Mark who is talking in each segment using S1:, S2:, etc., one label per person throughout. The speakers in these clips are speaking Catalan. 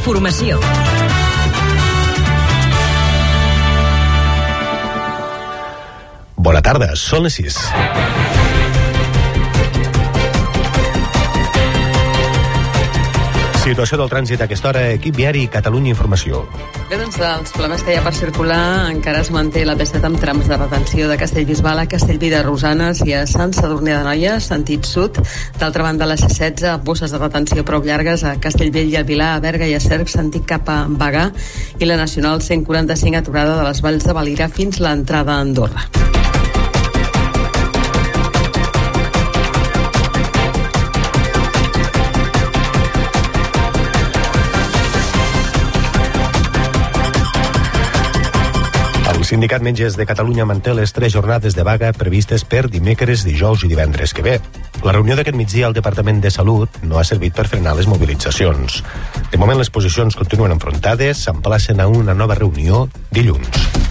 S1: Informació.
S2: Bona tarda, són les 6. Situació del trànsit a aquesta hora, equip viari Catalunya Informació.
S3: Bé, doncs, dels problemes que hi ha per circular encara es manté la P7 amb trams de retenció de Castellbisbal a Castellví de Rosanes i a Sant Sadurní de Noia, sentit sud. D'altra banda, la C16, bosses de retenció prou llargues a Castellvell i a Vilar, a Berga i a Cerc, sentit cap a Bagà, i la Nacional 145 aturada de les Valls de Valira fins l'entrada a Andorra.
S2: Sindicat Metges de Catalunya manté les tres jornades de vaga previstes per dimecres, dijous i divendres que ve. La reunió d'aquest migdia al Departament de Salut no ha servit per frenar les mobilitzacions. De moment les posicions continuen enfrontades, s'emplacen a una nova reunió dilluns.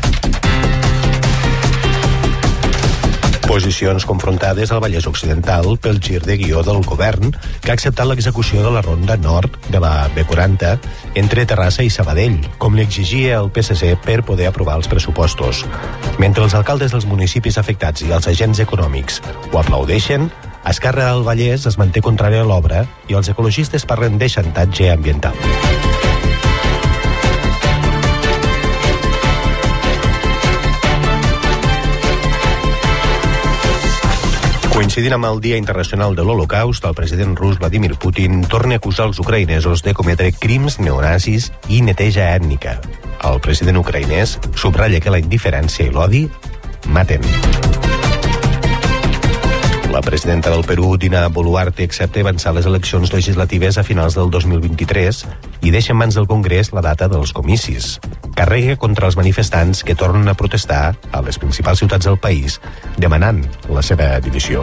S2: Posicions confrontades al Vallès Occidental pel gir de guió del govern que ha acceptat l'execució de la ronda nord de la B40 entre Terrassa i Sabadell, com li exigia el PSC per poder aprovar els pressupostos. Mentre els alcaldes dels municipis afectats i els agents econòmics ho aplaudeixen, Esquerra del Vallès es manté contrària a l'obra i els ecologistes parlen de xantatge ambiental. Coincidint amb el Dia Internacional de l'Holocaust, el president rus Vladimir Putin torna a acusar els ucraïnesos de cometre crims neonazis i neteja ètnica. El president ucraïnès subratlla que la indiferència i l'odi maten. La presidenta del Perú, Dina Boluarte, accepta avançar les eleccions legislatives a finals del 2023 i deixa en mans del Congrés la data dels comicis. Carrega contra els manifestants que tornen a protestar a les principals ciutats del país demanant la seva divisió.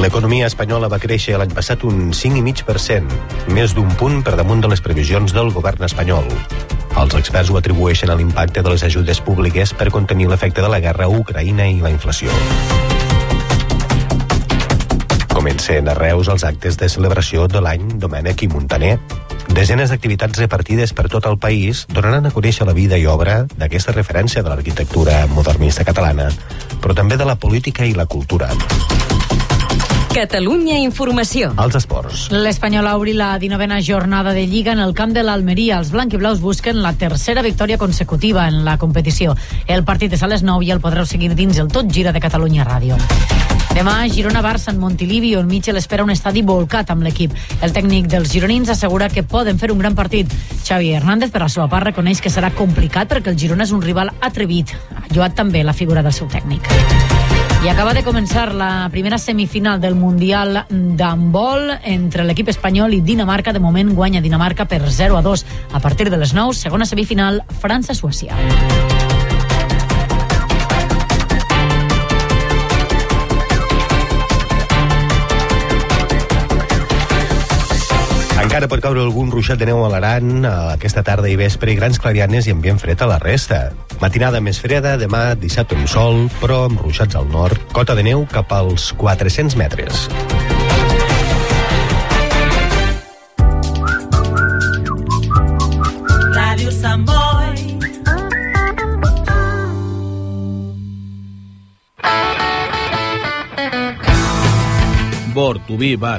S2: L'economia espanyola va créixer l'any passat un 5,5%, més d'un punt per damunt de les previsions del govern espanyol. Els experts ho atribueixen a l'impacte de les ajudes públiques per contenir l'efecte de la guerra a Ucraïna i la inflació. Comencen a Reus els actes de celebració de l'any Domènec i Montaner. Desenes d'activitats repartides per tot el país donaran a conèixer la vida i obra d'aquesta referència de l'arquitectura modernista catalana, però també de la política i la cultura.
S1: Catalunya Informació.
S2: Els esports.
S4: L'Espanyol obri la 19a jornada de Lliga en el camp de l'Almeria. Els blanquiblaus busquen la tercera victòria consecutiva en la competició. El partit és a les 9 i el podreu seguir dins el Tot Gira de Catalunya Ràdio. Demà, Girona-Barça en Montilivi, on Mitchell espera un estadi volcat amb l'equip. El tècnic dels gironins assegura que poden fer un gran partit. Xavi Hernández, per la seva part, reconeix que serà complicat perquè el Girona és un rival atrevit. Ha lloat també la figura del seu tècnic. I acaba de començar la primera semifinal del Mundial d'handbol entre l'equip espanyol i Dinamarca. De moment guanya Dinamarca per 0 a 2. A partir de les 9, segona semifinal, França-Suècia.
S2: Encara pot caure algun ruixat de neu a l'Aran aquesta tarda i vespre i grans clarianes i ambient fred a la resta. Matinada més freda, demà dissabte amb sol, però amb ruixats al nord, cota de neu cap als 400 metres.
S5: Ràdio Sant Boi.
S6: Bor, Tubí, Bar.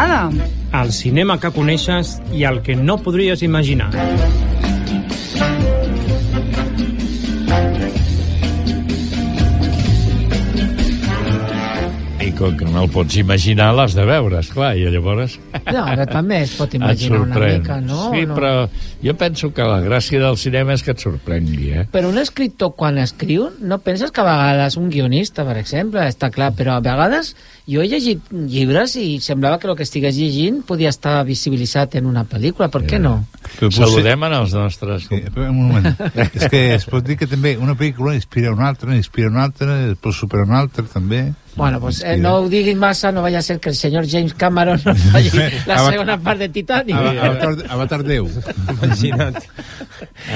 S7: Gerada. El cinema que coneixes i el que no podries imaginar.
S8: Com que no el pots imaginar, l'has de veure, esclar, i llavors...
S9: No, però també es pot imaginar una mica, no?
S8: Sí,
S9: no?
S8: però jo penso que la gràcia del cinema és que et sorprengui, eh?
S9: Però un escriptor, quan escriu, no penses que a vegades un guionista, per exemple, està clar, però a vegades jo he llegit llibres i semblava que el que estigués llegint podia estar visibilitzat en una pel·lícula, per què no?
S8: Saludem en els nostres...
S10: Sí, però un moment. és que es pot dir que també una pel·lícula inspira una altra, inspira una altra, després supera una altra, també.
S9: Bueno, pues eh, no ho diguis massa, no vaya a ser que el senyor James Cameron no faci la
S10: Avatar-
S9: segona part de Titanic.
S10: Avatar, Avatar 10.
S2: Imagina't.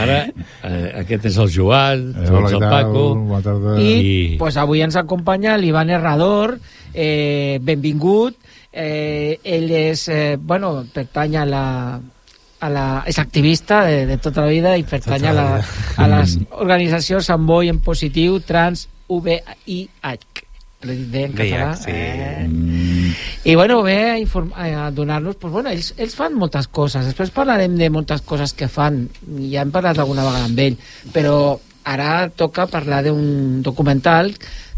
S8: Ara, eh, aquest és el Joan,
S10: Eh,
S8: tu
S10: hola,
S8: ets el? Paco...
S10: Bona tarda.
S9: I,
S8: I...
S9: pues, avui ens acompanya l'Ivan Herrador, eh, benvingut. Eh, ell és, eh, bueno, pertany a la, a la, és activista de, de tota la vida i pertany
S2: Tota
S9: a,
S2: la
S9: la, a les organitzacions Samboy en positiu, trans, VIH. L'he dit bé en català?
S2: Sí.
S9: Eh? I bueno, ve a, a donar-nos... Pues, bueno, ells, ells fan moltes coses. Després parlarem de moltes coses que fan. Ja hem parlat alguna vegada amb ell. Però ara toca parlar d'un documental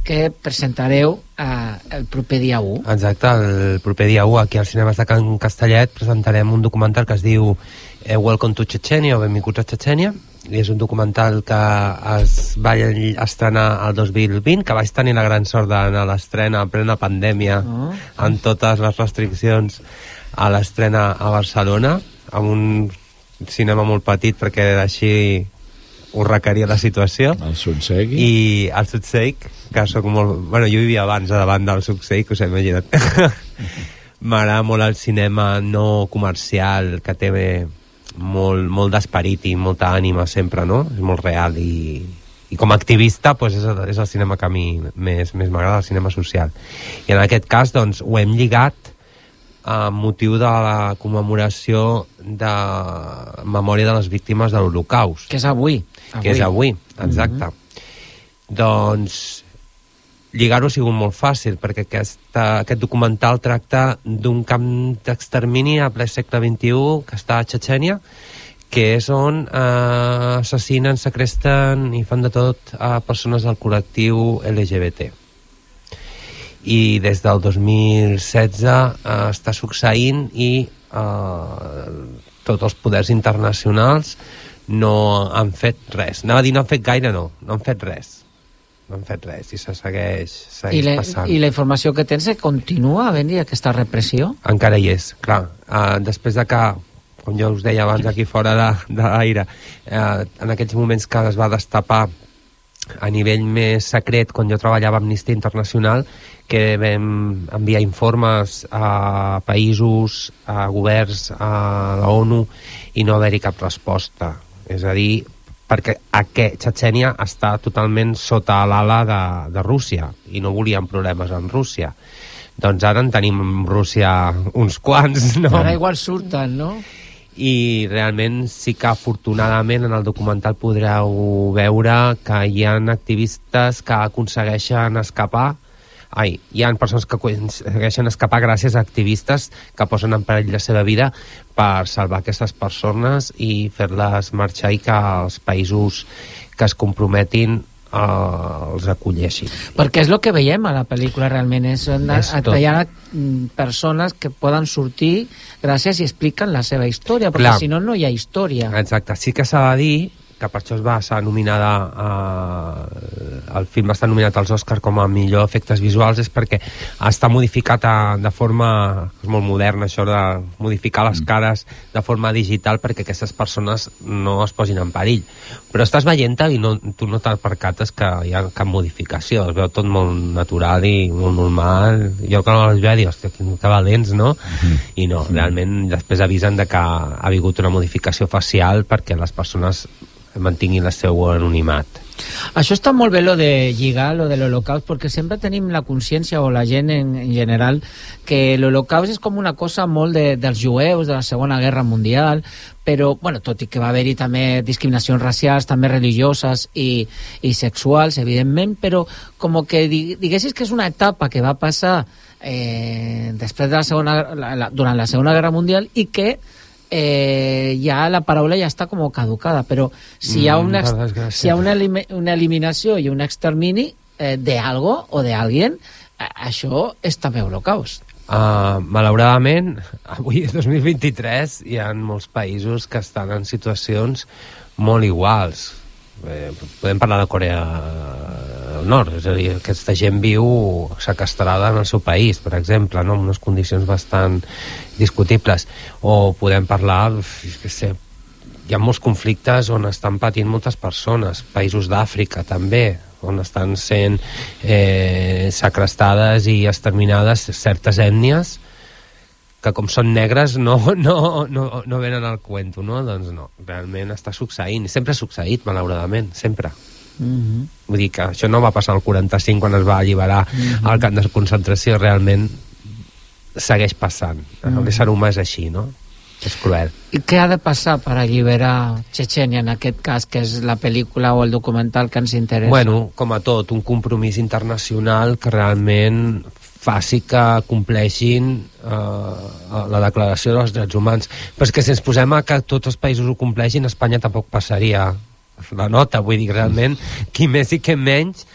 S9: que presentareu eh, el proper dia 1.
S11: Exacte, el proper dia 1 aquí al Cinemes de Can Castellet presentarem un documental que es diu eh, Welcome to Chechenia o Benvinguts a Chechenia és un documental que es va estrenar el 2020 que vaig tenir la gran sort d'anar a l'estrena en plena pandèmia
S9: Oh.
S11: amb totes les restriccions a l'estrena a Barcelona amb un cinema molt petit perquè així ho requeria la situació
S8: El Sunsegui.
S11: i el Sutseic, que soc molt... Bueno, jo vivia abans a davant del Sutseic, us he imaginat. M'agrada molt el cinema no comercial, que té molt, molt d'esperit i molta ànima sempre, no? És molt real i, i com a activista pues, és, és el cinema que a mi més, m'agrada, el cinema social. I en aquest cas, doncs, ho hem lligat amb motiu de la commemoració de memòria de les víctimes de l'Holocaust
S9: Que és avui.
S11: que és avui, exacte. Doncs lligar-ho ha sigut molt fàcil, perquè aquesta, aquest documental tracta d'un camp d'extermini a ple segle XXI que està a Chechenia, que és on eh, assassinen, secresten i fan de tot a persones del col·lectiu LGBT. I des del 2016 eh, està succeint i eh, tots els poders internacionals no han fet res. Anava a dir no han fet gaire, no. No han fet res. No han fet res i se segueix,
S9: I
S11: segueix
S9: la,
S11: passant.
S9: I la informació que tens que continua havent-hi aquesta repressió?
S11: Encara hi és, clar. Uh, després de que, com jo us deia abans aquí fora de, de l'aire, uh, en aquells moments que es va destapar a nivell més secret, quan jo treballava a Amnistia Internacional, que vam enviar informes a països, a governs, a la ONU, i no haver-hi cap resposta. És a dir, perquè aquest Chechenia està totalment sota l'ala de, de Rússia i no volien problemes amb Rússia. Doncs ara en tenim amb Rússia uns quants, no?
S9: Ara igual surten, no?
S11: i realment sí que afortunadament en el documental podreu veure que hi ha activistes que aconsegueixen escapar ai, hi ha persones que aconsegueixen escapar gràcies a activistes que posen en perill la seva vida per salvar aquestes persones i fer-les marxar i que els països que es comprometin eh, els acolleixin.
S9: Perquè és el que veiem a la pel·lícula realment, és,
S11: És
S9: ha mm, persones que poden sortir gràcies i expliquen la seva història, perquè
S11: Clar.
S9: si no, no hi ha història.
S11: Exacte, sí que s'ha de dir que per això es va ser nominada a, el film està nominat als Oscars com a millor efectes visuals és perquè està modificat a, de forma és molt moderna això de modificar les cares de forma digital perquè aquestes persones no es posin en perill. Però estàs veient i no, tu no te'n percates que hi ha cap modificació es veu tot molt natural i molt normal. Jo que no les veia dic, hòstia, que, valents, no? i no, realment després avisen de que ha hagut una modificació facial perquè les persones mantinguin el seu anonimat.
S9: Això està molt bé, lo de lligar, lo de l'Holocaust, perquè sempre tenim la consciència, o la gent en, en general, que l'Holocaust és com una cosa molt de, dels jueus, de la Segona Guerra Mundial, però, bueno, tot i que va haver-hi també discriminacions racials, també religioses i, i sexuals, evidentment, però com que di- diguessis que és una etapa que va passar eh, després de la segona, la, la, durant la Segona Guerra Mundial i que eh, ja la paraula ja està com caducada, però si hi ha
S11: Mm,
S9: una,
S11: desgràcia.
S9: si hi ha una, elimi- una eliminació i un extermini eh, de algo o de alguien, a- això és també holocaust.
S11: Uh, malauradament, avui, 2023, hi ha molts països que estan en situacions molt iguals. Eh, podem parlar de Corea del Nord, és a dir, aquesta gent viu sequestrada en el seu país, per exemple, no? en unes condicions bastant discutibles. O podem parlar, que sé, hi ha molts conflictes on estan patint moltes persones, països d'Àfrica també, on estan sent eh, secrestades i exterminades certes ètnies que com són negres no, no, no, no venen al cuento, no? Doncs no, realment està succeint. Sempre ha succeït, malauradament, sempre.
S9: Mm -hmm.
S11: Vull dir que això no va passar al 45 quan es va alliberar
S9: Mhm.
S11: el camp de concentració, realment segueix passant.
S9: Mhm.
S11: L'ésser humà és així, no? És cruel.
S9: I què ha de passar per alliberar Chechenia, en aquest cas, que és la pel·lícula o el documental que ens interessa?
S11: Bueno, com a tot, un compromís internacional que realment faci que compleixin eh, la declaració dels drets humans. Però és que si ens posem a que tots els països ho compleixin, Espanya tampoc passaria la nota. Vull dir, realment, qui més i qui menys,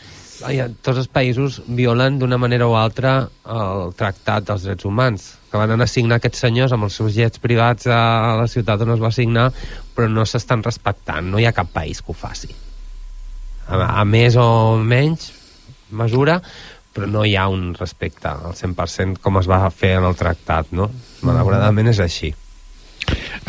S11: tots els països violen d'una manera o altra el tractat dels drets humans que van anar a signar aquests senyors amb els seus jets privats a la ciutat on es va signar però no s'estan respectant no hi ha cap país que ho faci a, a més o menys mesura, però no hi ha un respecte al 100% com es va fer en el tractat, no? Malauradament és així.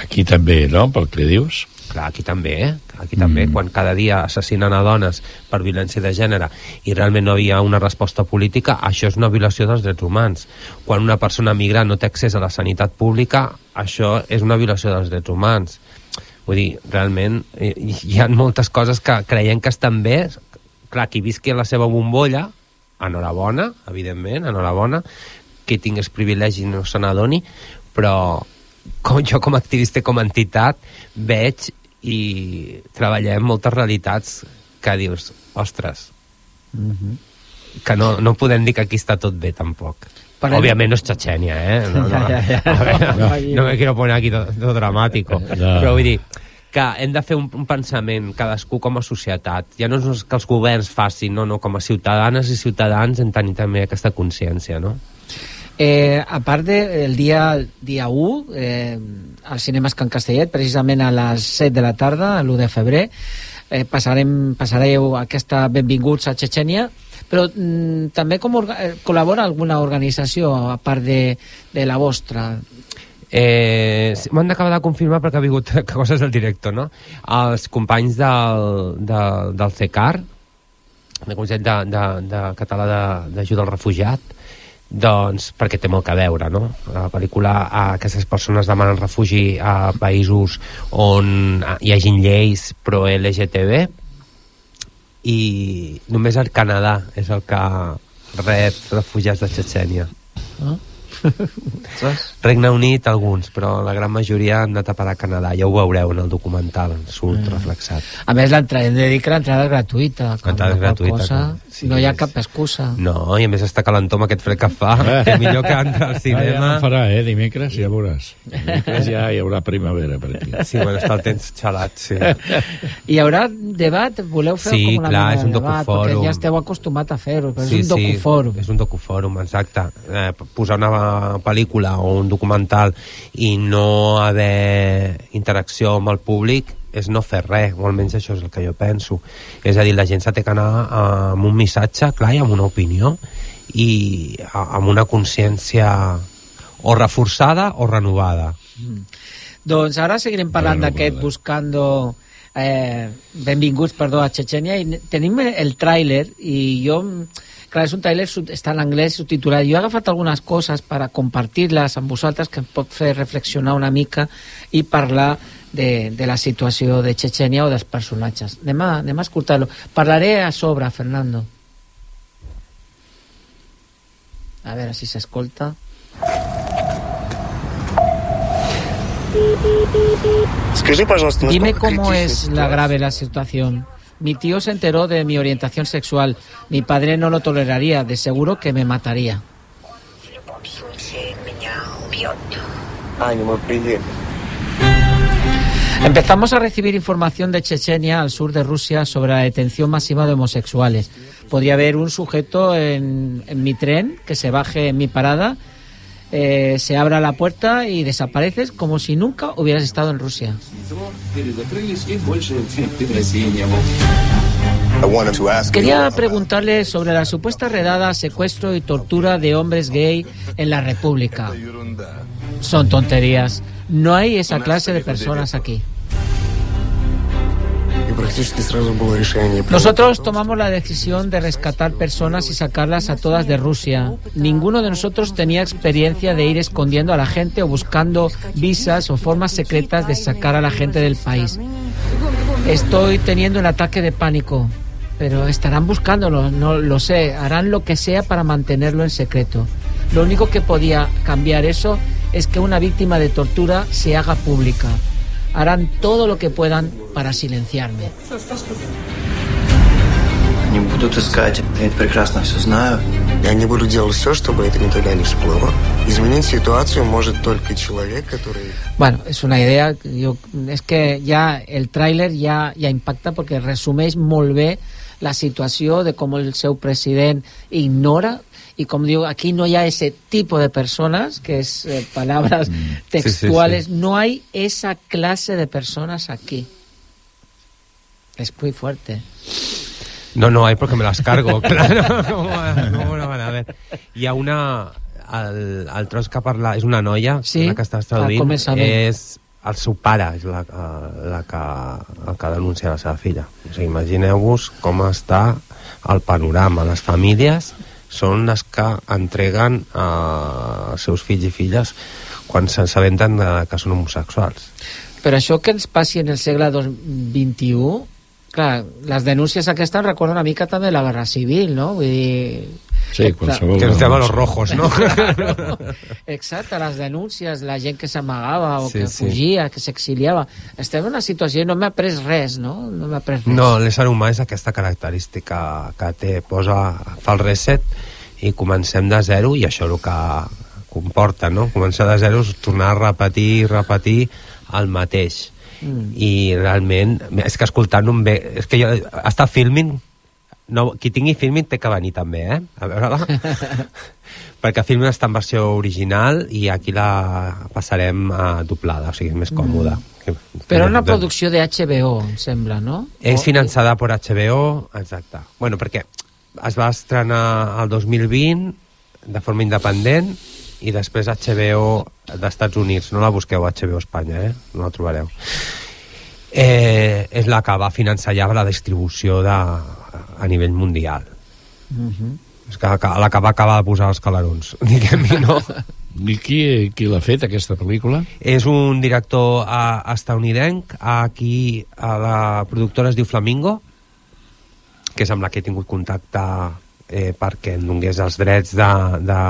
S8: Aquí també, no?, pel que dius.
S11: Clar, aquí també, eh? Aquí també, quan cada dia assassinen a dones per violència de gènere i realment no hi ha una resposta política, això és una violació dels drets humans. Quan una persona migrant no té accés a la sanitat pública, això és una violació dels drets humans. Vull dir, realment eh, hi ha moltes coses que creiem que estan bé. Clar, qui visqui a la seva bombolla, enhorabona, evidentment, enhorabona, qui tingués privilegi no se n'adoni, però com jo com a activista com a entitat veig i treballem moltes realitats que dius, ostres, que no, no podem dir que aquí està tot bé tampoc.
S9: Parem-
S11: Òbviament no és Chechenia, eh? No, no,
S9: Ja, ja, ja.
S11: Veure, no, no me quiero poner aquí tot, tot dramàtico.
S8: No.
S11: Però vull dir que hem de fer un, un pensament, cadascú com a societat. Ja no és que els governs facin, no, no, com a ciutadanes i ciutadans en tenir també aquesta consciència, no?
S9: Eh, a part del dia, dia 1, eh, al Cinemes Can Castellet, precisament a les 7 de la tarda, l'1 de febrer, eh, passarem, passareu aquesta Benvinguts a Chechenia, però mm, també com eh, col·labora alguna organització, a part de, de la vostra?
S11: Eh, M'han d'acabar de confirmar perquè ha vingut coses del director, no? Els companys del, del, del CECAR, del de, de, de Català de- d'Ajuda al Refugiat, doncs perquè té molt que veure, no? La pel·lícula, a aquestes persones demanen refugi a països on hi hagin lleis pro-LGTB i només el Canadà és el que rep refugiats de Chechenia.
S9: Ah.
S11: Regne Unit, alguns, però la gran majoria han anat a parar a Canadà. Ja ho veureu en el documental, surt
S9: Mm.
S11: reflexat.
S9: A més, l'entrada, hem de dir que l'entrada és gratuïta.
S11: L'entrada és gratuïta,
S9: Cosa,
S11: sí,
S9: no hi ha
S11: és-
S9: cap excusa.
S11: No, i a més està calentó amb aquest fred que fa. que millor que entrar al
S8: Ah, ja
S11: cinema.
S8: no farà, eh? Dimecres ja veuràs. Dimecres ja hi haurà primavera per aquí.
S11: Sí, bueno, està el temps xalat, sí.
S9: Hi haurà debat? Voleu fer
S11: Sí,
S9: com una
S11: clar,
S9: mena
S11: és un
S9: de debat?
S11: docufòrum.
S9: Perquè ja esteu acostumat a fer-ho, però és un docufòrum.
S11: Sí, és un docufòrum, exacte. Eh, posar una pel·lícula o un documental i no haver interacció amb el públic és no fer res, o almenys això és el que jo penso. És a dir, la gent s'ha de anar amb un missatge clar i amb una opinió i amb una consciència o reforçada o renovada.
S9: Doncs ara seguirem parlant d'aquest buscando eh, benvinguts perdó, a Chechenia i tenim el tràiler i jo clar, és un tràiler, està en anglès, subtitulat. Jo he agafat algunes coses per a compartir-les amb vosaltres que em pot fer reflexionar una mica i parlar de, de la situació de Chechenia o dels personatges. Anem a, anem a escoltar-lo. Parlaré a sobre, Fernando. A veure si s'escolta. Dime cómo es la grave la situación mi tío se enteró de mi orientación sexual. Mi padre no lo toleraría, de seguro que me mataría. Empezamos a recibir información de Chechenia, al sur de Rusia, sobre la detención masiva de homosexuales. Podría haber un sujeto en, en mi tren que se baje en mi parada eh, se abra la puerta y desapareces como si nunca hubieras estado en Rusia. Quería preguntarle sobre la supuesta redada, secuestro y tortura de hombres gay en la República. Son tonterías. No hay esa clase de personas aquí. Nosotros tomamos la decisión de rescatar personas y sacarlas a todas de Rusia. Ninguno de nosotros tenía experiencia de ir escondiendo a la gente o buscando visas o formas secretas de sacar a la gente del país. Estoy teniendo un ataque de pánico, pero estarán buscándolo, no lo sé. Harán lo que sea para mantenerlo en secreto. Lo único que podía cambiar eso es que una víctima de tortura se haga pública Harán todo lo que puedan para silenciarme.
S12: Не будут искать. Я это прекрасно все знаю.
S13: Я не буду делать все, чтобы это никогда не всплыло. Изменить ситуацию может только человек, который...
S9: Bueno, és una idea, jo, és que ja el tràiler ja, ja impacta perquè resumeix molt bé la situació de com el seu president ignora y como digo, aquí no hay ese tipo de personas, que es eh, palabras textuales,
S11: sí, sí.
S9: no hay esa clase de personas aquí. Es muy fuerte.
S11: No, no hay porque me las cargo, claro. ¿Cómo, cómo no van a ver? Hi ha una... El, el tros que parla... És una noia,
S9: Sí,
S11: la que estàs
S9: al
S11: traduint. És el seu pare, és la, la que, el que denuncia la seva filla. O sigui, imagineu-vos com està el panorama. Les famílies són les que entreguen eh, els seus fills i filles quan s'assabenten de que són homosexuals.
S9: Però això que ens passi en el segle XXI, clar, les denúncies aquestes recorden una mica també la Guerra Civil, no? Vull dir...
S8: Sí, qualsevol...
S11: Que ens llaman los rojos, no?
S9: Claro. Exacte, les denúncies, la gent que s'amagava o
S11: Sí,
S9: que
S11: sí.
S9: fugia, que s'exiliava. Estem en una situació i no m'ha après res, no? No m'ha après res.
S11: No, l'ésser humà és aquesta característica que té, posa, fa el reset i comencem de zero i això el que comporta, no? Començar de zero és tornar a repetir, repetir el mateix.
S9: Mm.
S11: I realment, és que escoltant-ho em ve... És que jo, està filming, no, qui tingui filming té que venir també, eh? A veure-la. perquè filming està en versió original i aquí la passarem a doblada, o sigui, és més còmoda. Que-
S9: Però una producció de HBO, em sembla, no?
S11: és finançada per HBO, exacte. Bueno, perquè es va estrenar el 2020 de forma independent i després HBO d'Estats Units. No la busqueu a HBO Espanya, eh? No la trobareu. Eh, és la que va finançar ja la distribució de, a nivell mundial.
S9: Mhm.
S11: És que, que, la que va acabar de posar els calarons, diguem-hi, no?
S8: I qui, qui l'ha fet, aquesta pel·lícula?
S11: És un director uh, estadounidenc, aquí a la productora es diu Flamingo, que és amb la que he tingut contacte eh, perquè em donés els drets de, de...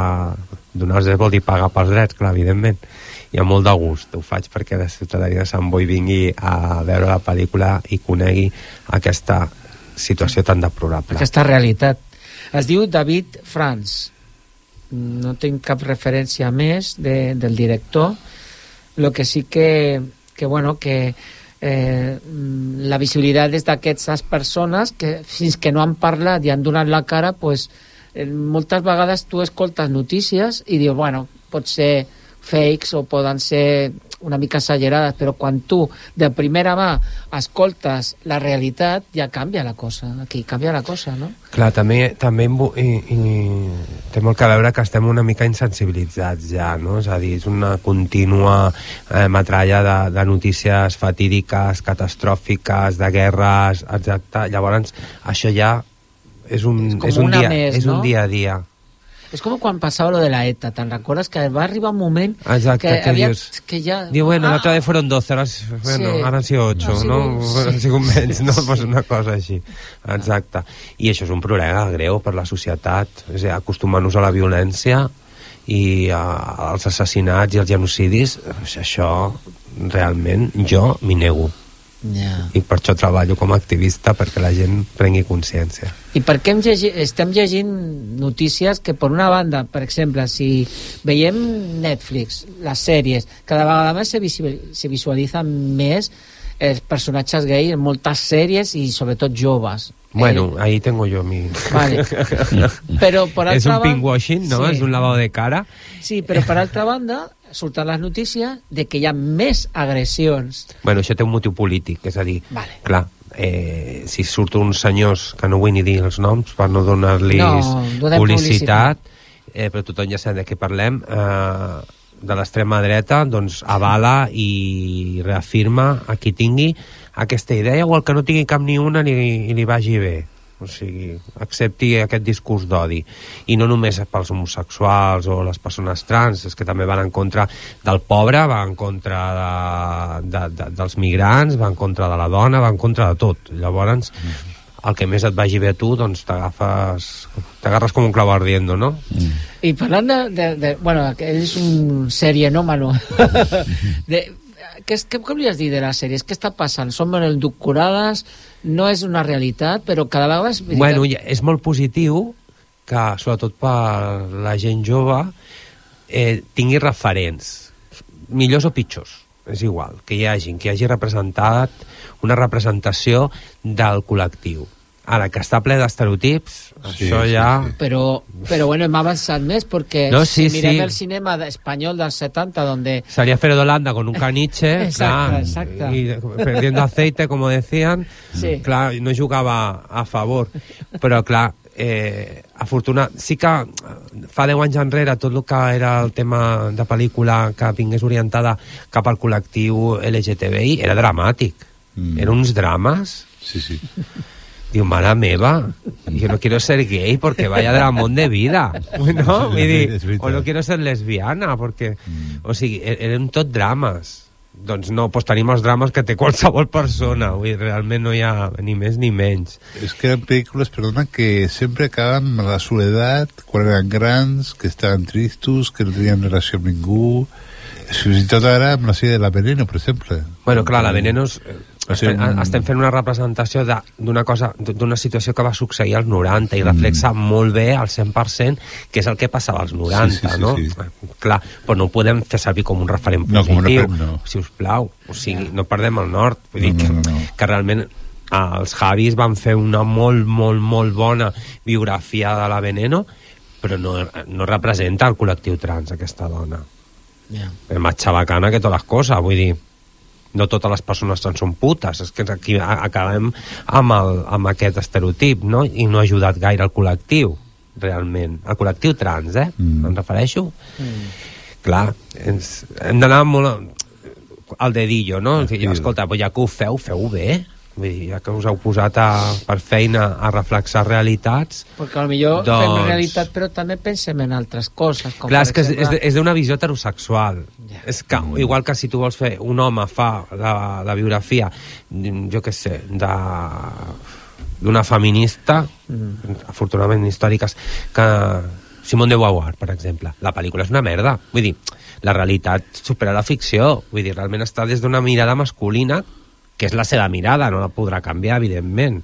S11: Donar els drets vol dir pagar pels drets, clar, evidentment. I amb molt de gust ho faig perquè la ciutadania de Sant Boi vingui a veure la pel·lícula i conegui aquesta situació tan deplorable.
S9: Aquesta realitat. Es diu David Franz. No tinc cap referència més de, del director. Lo que sí que, que bueno, que eh, la visibilitat és d'aquestes persones que fins que no han parlat i han donat la cara, pues, eh, moltes vegades tu escoltes notícies i dius, bueno, pot ser fakes o poden ser una mica exagerades, però quan tu de primera mà escoltes la realitat, ja canvia la cosa. Aquí canvia la cosa, no?
S11: Clar, també, també i, i, té molt que veure que estem una mica insensibilitzats ja, no? És a dir, és una contínua eh, metralla de, de notícies fatídiques, catastròfiques, de guerres, exacte. Llavors, això ja és un,
S9: com
S11: és un, dia,
S9: més,
S11: és un
S9: no?
S11: dia a dia.
S9: És com quan passava lo de la ETA, te'n recordes? Que va arribar un moment
S11: Exacte,
S9: que,
S11: que
S9: havia,
S11: dius-
S9: que ja...
S11: Diu, bueno,
S9: Ah,
S11: l'altre dia fueron 12, ara, bueno,
S9: Sí.
S11: ara han sido 8,
S9: Ha sigut-
S11: no?
S9: sí.
S11: Han sigut menys, no? Pues una cosa així. Exacte. I això és un problema greu per la societat, és a dir, acostumar-nos a la violència i a, als assassinats i als genocidis, això realment jo m'hi nego.
S9: Ja.
S11: I per això treballo com a activista, perquè la gent prengui consciència.
S9: I per què llegi, estem llegint notícies que, per una banda, per exemple, si veiem Netflix, les sèries, cada vegada més se, se visualitzen més els personatges gay en moltes sèries i sobretot joves.
S11: Bueno, ahí tengo yo mi...
S9: Vale. Però, per
S11: és
S9: altra
S11: un
S9: banda-
S11: pinkwashing, no?
S9: Sí.
S11: És un lavado de cara.
S9: Sí, però per altra banda, surten les notícies de que hi ha més agressions.
S11: Bueno, això té un motiu polític, és a dir,
S9: Vale.
S11: clar, eh, si surt uns senyors que no vull ni dir els noms per no donar-los
S9: No, donem
S11: publicitat, eh, però tothom ja sap de què parlem, eh, de l'extrema dreta, doncs avala i reafirma a qui tingui aquesta idea o el que no tingui cap ni una li, li vagi bé o sigui, accepti aquest discurs d'odi i no només pels homosexuals o les persones trans, és que també van en contra del pobre, va en contra de, de, de, dels migrants va en contra de la dona, va en contra de tot llavors el que més et vagi bé a tu doncs t'agafes t'agarres com un clau ardiendo, no?
S9: I parlant de... de, de bueno, que ell és un serienòmano. de, què, és- què, volies dir de la sèrie? Què està passant? Som endocurades, no és una realitat, però cada vegada és veritat.
S11: Bueno, és molt positiu que, sobretot per la gent jove, eh, tingui referents, millors o pitjors, és igual, que hi hagi, que hi hagi representat una representació del col·lectiu. Ara, que està ple d'estereotips,
S9: Sí,
S11: això
S9: sí,
S11: ja...
S9: Però, però bueno, hem avançat més perquè
S11: No, sí,
S9: si mirem
S11: sí.
S9: el cinema espanyol dels 70 donde
S11: Salía Fero de Holanda con un caniche,
S9: Exacto,
S11: clar,
S9: exacto.
S11: y perdiendo aceite, como decían,
S9: Sí.
S11: clar, no jugava a favor. Però, clar, eh, afortunat, sí que fa 10 anys enrere tot el que era el tema de pel·lícula que vingués orientada cap al col·lectiu LGTBI era dramàtic. Mm. Eren uns drames.
S10: Sí, sí.
S11: Diu, mare meva, yo no quiero ser gay porque vaya dramón de vida. No? Vull dir, o no quiero ser lesbiana, perquè... O sigui, e- eren tot drames. Doncs no, doncs tenim els drames que té qualsevol persona. Vull dir, realment no hi ha ni més ni menys.
S10: És que eren pel·lícules, perdona, que sempre acaben amb la soledat, quan eren grans, que estaven tristos, que no tenien relació amb ningú... Fins i tot ara amb la sèrie de La Veneno, per exemple.
S11: Bueno, clar, la Veneno és, eh,
S10: ser
S11: estem,
S10: un-
S11: estem fent una representació de- d'una cosa, d'una situació que va succeir als 90 i reflexa molt bé al 100% que és el que passava als 90,
S10: Sí, sí, sí,
S11: no?
S10: sí.
S11: Clar, però no ho podem fer servir com un referent
S10: No, com un
S11: positiu,
S10: referent, no.
S11: si us plau. O sigui, no perdem el nord. Vull dir
S10: No,
S11: que,
S10: no, no, no.
S11: que realment ah, els Javis van fer una molt, molt, molt bona biografia de la Veneno, però no, no representa el col·lectiu trans, aquesta dona.
S9: Ja.
S11: És més xabacana que totes les coses, vull dir no totes les persones trans són putes és que aquí a- acabem amb, el, amb aquest estereotip no? i no ha ajudat gaire el col·lectiu realment, el col·lectiu trans eh? Mm. em refereixo clar, ens, hem d'anar molt al dedillo, no? Sigui, escolta, pues ja que ho feu, feu bé Vull dir, ja que us heu posat a, per feina a reflexar realitats
S9: perquè potser fem
S11: Doncs-
S9: realitat però també pensem en altres coses com
S11: Clar, és que és, és,
S9: exemple-
S11: és d'una visió heterosexual. Yeah. És que, igual que si tu vols fer... Un home fa la, la biografia, jo què sé, de d'una feminista, mm. afortunadament històriques, que Simone de Beauvoir, per exemple. La pel·lícula és una merda. Vull dir, la realitat supera la ficció. Vull dir, realment està des d'una mirada masculina, que és la seva mirada, no la podrà canviar, evidentment.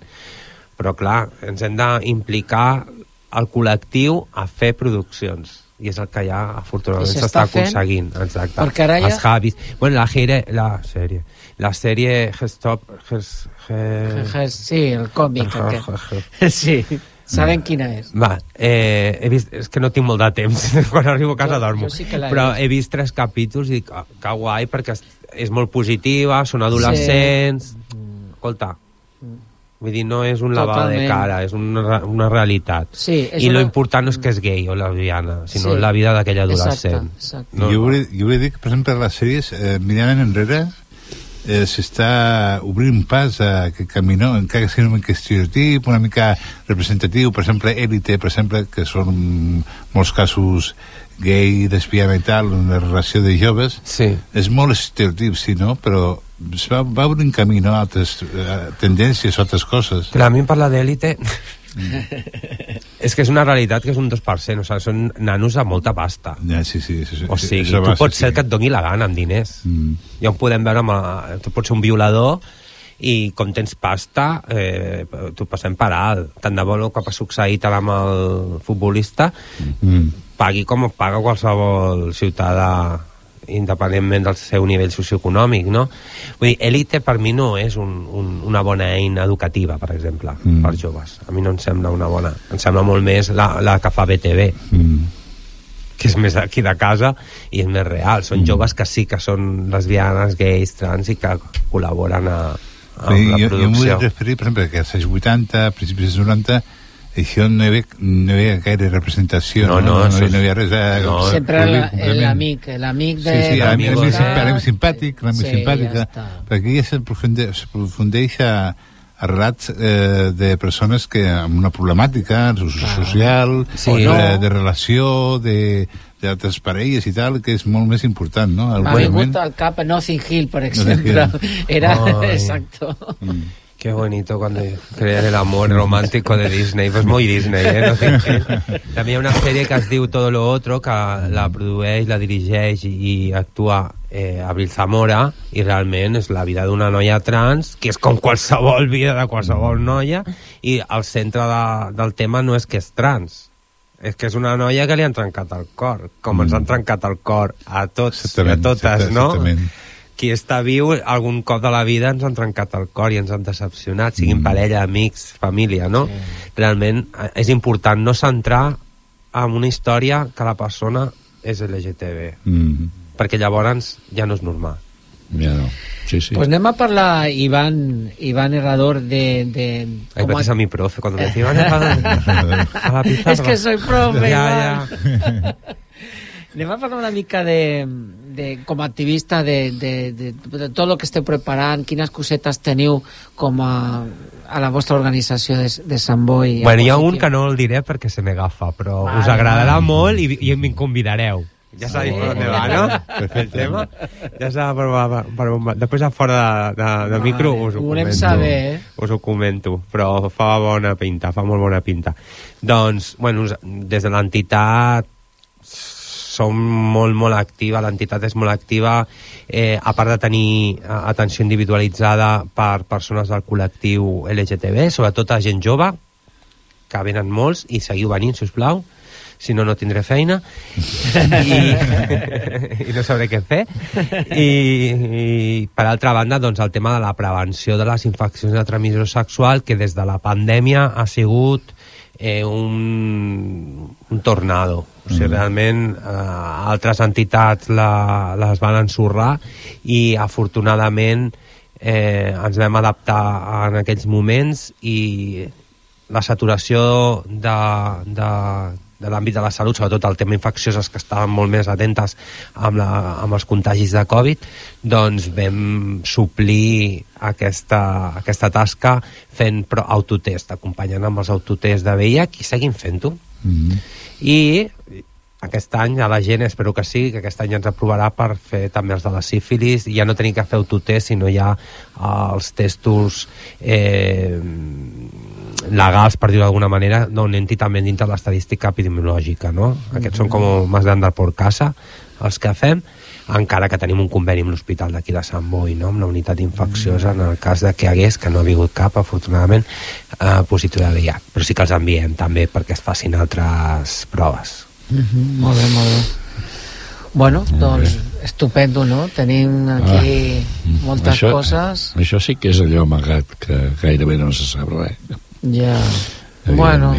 S11: Però, clar, ens hem d'implicar el col·lectiu a fer produccions i és el que ja afortunadament
S9: s'està
S11: aconseguint exacte.
S9: Perquè ara ja-
S11: els Javis bueno, la sèrie la sèrie la sèrie Gestop Ges, Ge-
S9: Je- Sí, el còmic aquest. Sí, saben quina és.
S11: Va, eh, he vist, és que no tinc molt de temps, quan arribo a casa
S9: Jo-
S11: dormo.
S9: jo sí que
S11: Però he vist tres capítols i dic, ah, que guai, perquè és, és molt positiva, són adolescents... Escolta, vull dir, no és un lavado de cara, és una, una realitat.
S9: Sí, és
S11: I
S9: una-
S11: lo important no és que és gay o lesbiana, sinó
S9: Sí.
S11: la vida d'aquell
S9: Exacte,
S11: adolescent.
S9: exacte.
S10: No. Jo, volia, jo volia dir que, per exemple, les sèries, eh, mirant enrere, eh, s'està obrint pas a aquest camí, no? encara que sigui una mica estereotip, una mica representatiu, per exemple, Élite, per exemple, que són molts casos gay, lesbiana i tal, una relació de joves,
S11: sí.
S10: és molt estereotip, sí, no? Però es va, va obrint camí, no?, a altres eh, tendències, altres coses.
S11: Però a mi em parla d'élite... és que és una realitat que és un 2%, o sigui, són nanos amb molta pasta.
S10: Ja, sí, sí. sí, sí
S11: O sigui,
S10: això
S11: tu
S10: va,
S11: pots
S10: sí,
S11: ser
S10: sí.
S11: que et doni la gana amb diners.
S10: Mm.
S11: Ja ho podem veure amb... eh, Tu pots ser un violador i com tens pasta, eh, t'ho passem per alt. Tant de bo el que ha succeït ara amb el futbolista
S10: Mm.
S11: pagui com paga qualsevol ciutadà independentment del seu nivell socioeconòmic, no? Vull dir, Elite per mi no és un, un, una bona eina educativa, per exemple, mm. per joves. A mi no em sembla una bona... Em sembla molt més la, la que fa BTV. Mm que és més d'aquí de casa i és més real. Són mm. joves que sí que són lesbianes, gais, trans i que col·laboren a, amb
S10: Sí,
S11: la
S10: jo, jo em vull
S11: producció.
S10: referir, per exemple, que als anys 80, a principis dels 90, això no hi havia, no hi havia gaire representació,
S11: No,
S10: no,
S11: no,
S10: no, no, hi havia res. Eh,
S11: no,
S9: Sempre l'amic, l'amic de...
S10: Sí, sí,
S9: de
S10: l'amic
S9: de-
S10: simpàtic, l'amic
S9: Sí,
S10: simpàtica,
S9: ja està.
S10: perquè aquí s'aprofunde- s'aprofundeix a, a relats eh, de persones que amb una problemàtica so- social,
S11: Sí.
S10: de,
S11: no.
S10: de relació, de d'altres parelles i tal, que és molt més important, no?
S9: M'ha vingut al cap Nothing Hill, per exemple.
S10: Hill.
S9: Era,
S11: Ai.
S9: exacto.
S11: Qué bonito cuando crean el amor romántico de Disney. Pues muy Disney, ¿eh? No sé què. També hi ha una sèrie que es diu Todo lo Otro, que la produeix, la dirigeix i, actua eh, Abril Zamora, i realment és la vida d'una noia trans, que és com qualsevol vida de qualsevol noia, i el centre de, del tema no és que és trans, és que és una noia que li han trencat el cor, com ens han trencat el cor a tots i a totes, no?
S10: exactament.
S11: Qui està viu algun cop de la vida ens han trencat el cor i ens han decepcionat, siguin mm. parella, amics, família, no? Sí. Realment eh, és important no centrar en una història que la persona és LGTB,
S8: Mm.
S11: perquè llavors ja no és normal.
S8: Ja no. Sí, sí.
S9: Pues anem a parlar, Iván, Iván Herrador, de... de
S11: Ay,
S9: com
S11: veces a mi profe cuando me decía, "Iván, a la pizarra".
S9: Es que soy profe,
S11: Ja,
S9: Iván. Anem a parlar una mica de, de com a activista de, de, de, de tot el que esteu preparant, quines cosetes teniu com a, a la vostra organització de, de Sant Boi.
S11: Bueno, hi ha un que no el diré perquè se m'agafa, però
S9: Vale,
S11: us agradarà
S9: vale.
S11: molt i, i em convidareu. Ja
S9: Sí.
S11: sabeu per on va, no? El tema. Ja sabeu per, per, per on va. Després a fora de, de, de micro us ho
S9: ho volem
S11: comento.
S9: saber, eh?
S11: Us ho comento, però fa bona pinta, fa molt bona pinta. Doncs, bueno, des de l'entitat som molt, molt activa, l'entitat és molt activa, eh, a part de tenir eh, atenció individualitzada per persones del col·lectiu LGTB, sobretot a gent jove, que venen molts, i seguiu venint, si us plau, si no, no tindré feina, i, i no sabré què fer. I, i per altra banda, doncs, el tema de la prevenció de les infeccions de transmissió sexual, que des de la pandèmia ha sigut eh, un, un tornado. O sigui, realment eh, altres entitats la, les van ensorrar i afortunadament eh, ens vam adaptar en aquells moments i la saturació de, de, de l'àmbit de la salut, sobretot el tema infecciós, que estaven molt més atentes amb, la, amb els contagis de Covid, doncs vam suplir aquesta, aquesta tasca fent autotest, acompanyant amb els autotests de VIH i seguim fent-ho.
S10: Mm.
S11: I aquest any a la gent, espero que sí, que aquest any ens aprovarà per fer també els de la sífilis ja no tenir que fer autotest, sinó ja eh, els testos eh, legals, per dir-ho d'alguna manera, no entri també dintre de l'estadística epidemiològica, no? Aquests són com més d'andar por casa, els que fem, encara que tenim un conveni amb l'hospital d'aquí de Sant Boi, no? amb la unitat infecciosa, en el cas de que hagués, que no ha vingut cap, afortunadament, eh, positiu de VIH. Però sí que els enviem també perquè es facin altres proves.
S9: Mhm, molt bé, molt bé. Bueno, doncs, estupendo, no? Tenim aquí moltes
S8: això,
S9: coses.
S8: Això sí que és allò amagat, que gairebé no se sap res.
S9: Ja. Bueno.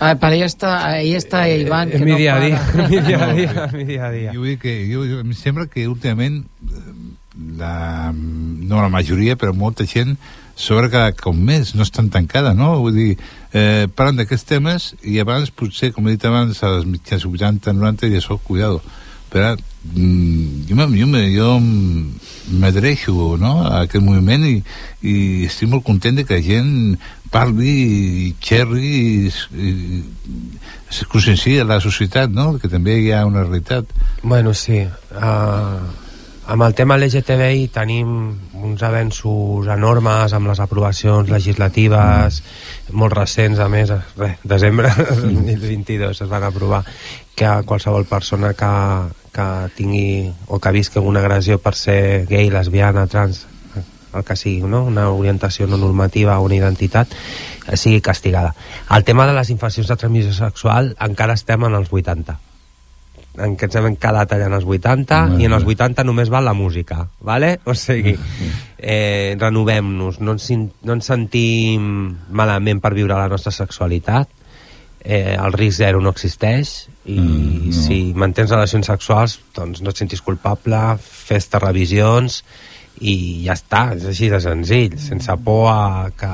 S9: Ah, para ahí está, ahí está Iván, que
S11: És mi
S9: no
S11: dia a
S9: para.
S11: dia, mi dia a dia, mi dia a dia.
S10: Jo vull dir que jo, jo, em sembla que últimament eh, la, no la majoria, però molta gent sobre cada cop més, no estan tancada, no? Vull dir, eh, parlen d'aquests temes i abans, potser, com he dit abans, a les mitjans 80, 90, i això, cuidado. Però mm, jo, me- jo, me- jo m'adreixo no? a aquest moviment i, i estic molt content de que la gent parli i xerri i, i, es conscienciï a la societat, no? que també hi ha una realitat.
S11: Bueno, sí. Uh, amb el tema LGTBI tenim uns avenços enormes amb les aprovacions legislatives mm. molt recents, a més, res, desembre del 2022 es van aprovar que qualsevol persona que, que tingui o que visqui una agressió per ser gay, lesbiana, trans, el que sigui, no? una orientació no normativa o una identitat, eh, sigui castigada. El tema de les infeccions de transmissió sexual encara estem en els 80 en què ens hem quedat allà en els 80
S10: Molt
S11: i en els
S10: bé.
S11: 80 només val la música, vale? O sigui, eh, renovem-nos, no, ens, no ens sentim malament per viure la nostra sexualitat, eh, el risc zero no existeix i mm, no. si mantens relacions sexuals doncs no et sentis culpable, fes-te revisions i ja està, és així de senzill, sense por a, que,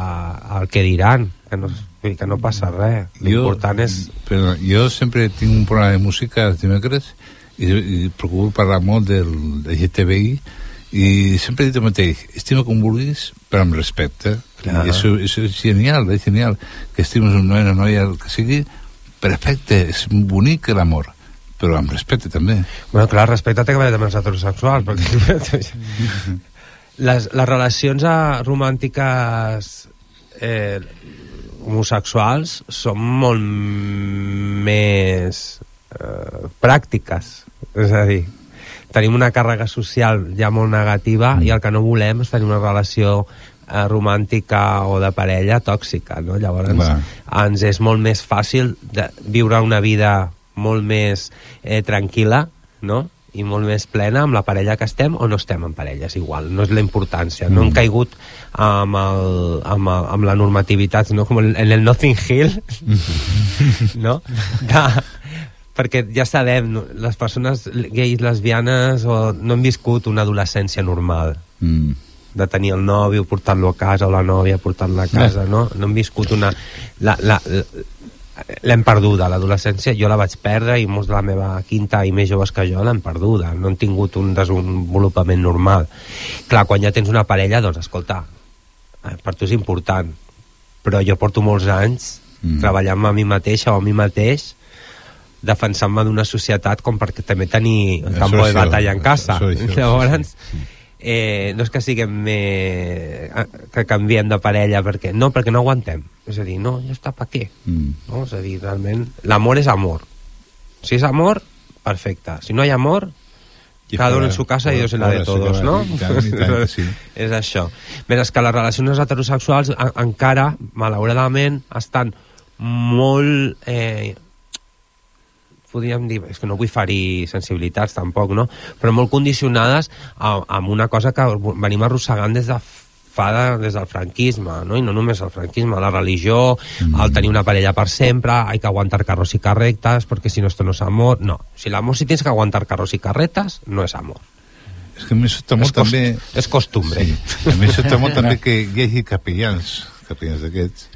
S11: al que diran, que no, que no passa res. L'important és...
S10: Però jo sempre tinc un programa de música els dimecres i, i procuro parlar molt del, del GTBI i sempre he dit el mateix, estima com vulguis, però amb respecte.
S11: Clar.
S10: I això, això és genial, és genial que estimes un noi, una noia, el que sigui, perfecte, és bonic l'amor, però amb respecte també.
S11: Bueno, clar, respecte té que veure també els heterosexuals, perquè les, les relacions romàntiques eh, homosexuals són molt més eh, pràctiques. És a dir, tenim una càrrega social ja molt negativa i el que no volem és tenir una relació eh, romàntica o de parella tòxica, no? Llavors
S10: Clar.
S11: ens és molt més fàcil de viure una vida molt més eh, tranquil·la, no? I molt més plena amb la parella que estem o no estem en parella, és igual, no és la importància. No hem caigut amb, el, amb, el, amb la normativitat, no? com en el Nothing Hill, no? De, perquè ja sabem, les persones gais, lesbianes o, no han viscut una adolescència normal
S10: Mm.
S11: de tenir el nòvio, portar-lo a casa o la nòvia portant-la a casa, no? No hem viscut una... La, la, la, l'hem perduda, l'adolescència. Jo la vaig perdre i molts de la meva quinta i més joves que jo l'hem perduda. No han tingut un desenvolupament normal. Clar, quan ja tens una parella doncs escolta, eh, per tu és important. Però jo porto molts anys mm. treballant a mi mateixa o a mi mateix defensant-me d'una societat com perquè també tenir
S10: Això
S11: campo de batalla en casa.
S10: això, això,
S11: llavors eh, no és que siguem més, que canviem de parella perquè no, perquè no aguantem és a dir, no, ja està, per què?
S10: Mm.
S11: No? És a dir, realment, l'amor és amor. Si és amor, perfecte. Si no hi ha amor,
S10: I
S11: cada
S10: fora-
S11: en su casa i Dios en la de todos, no?
S10: tant, tant que sí.
S11: és això. Mentre que les relacions heterosexuals a, encara, malauradament, estan molt... Eh, podríem dir, és que no vull ferir sensibilitats tampoc, no? però molt condicionades a, amb una cosa que venim arrossegant des de fa de, des del franquisme, no? i no només el franquisme, la religió, mm. el tenir una parella per sempre, hay que aguantar carros y carretas, perquè si no esto no es amor. No, si l'amor si tienes que aguantar carros y carretas, no és amor.
S10: És que a mi sobta molt
S11: És
S10: també...
S11: és costumbre.
S10: Sí. A mi sobta molt també que hi hagi capellans, capellans d'aquests,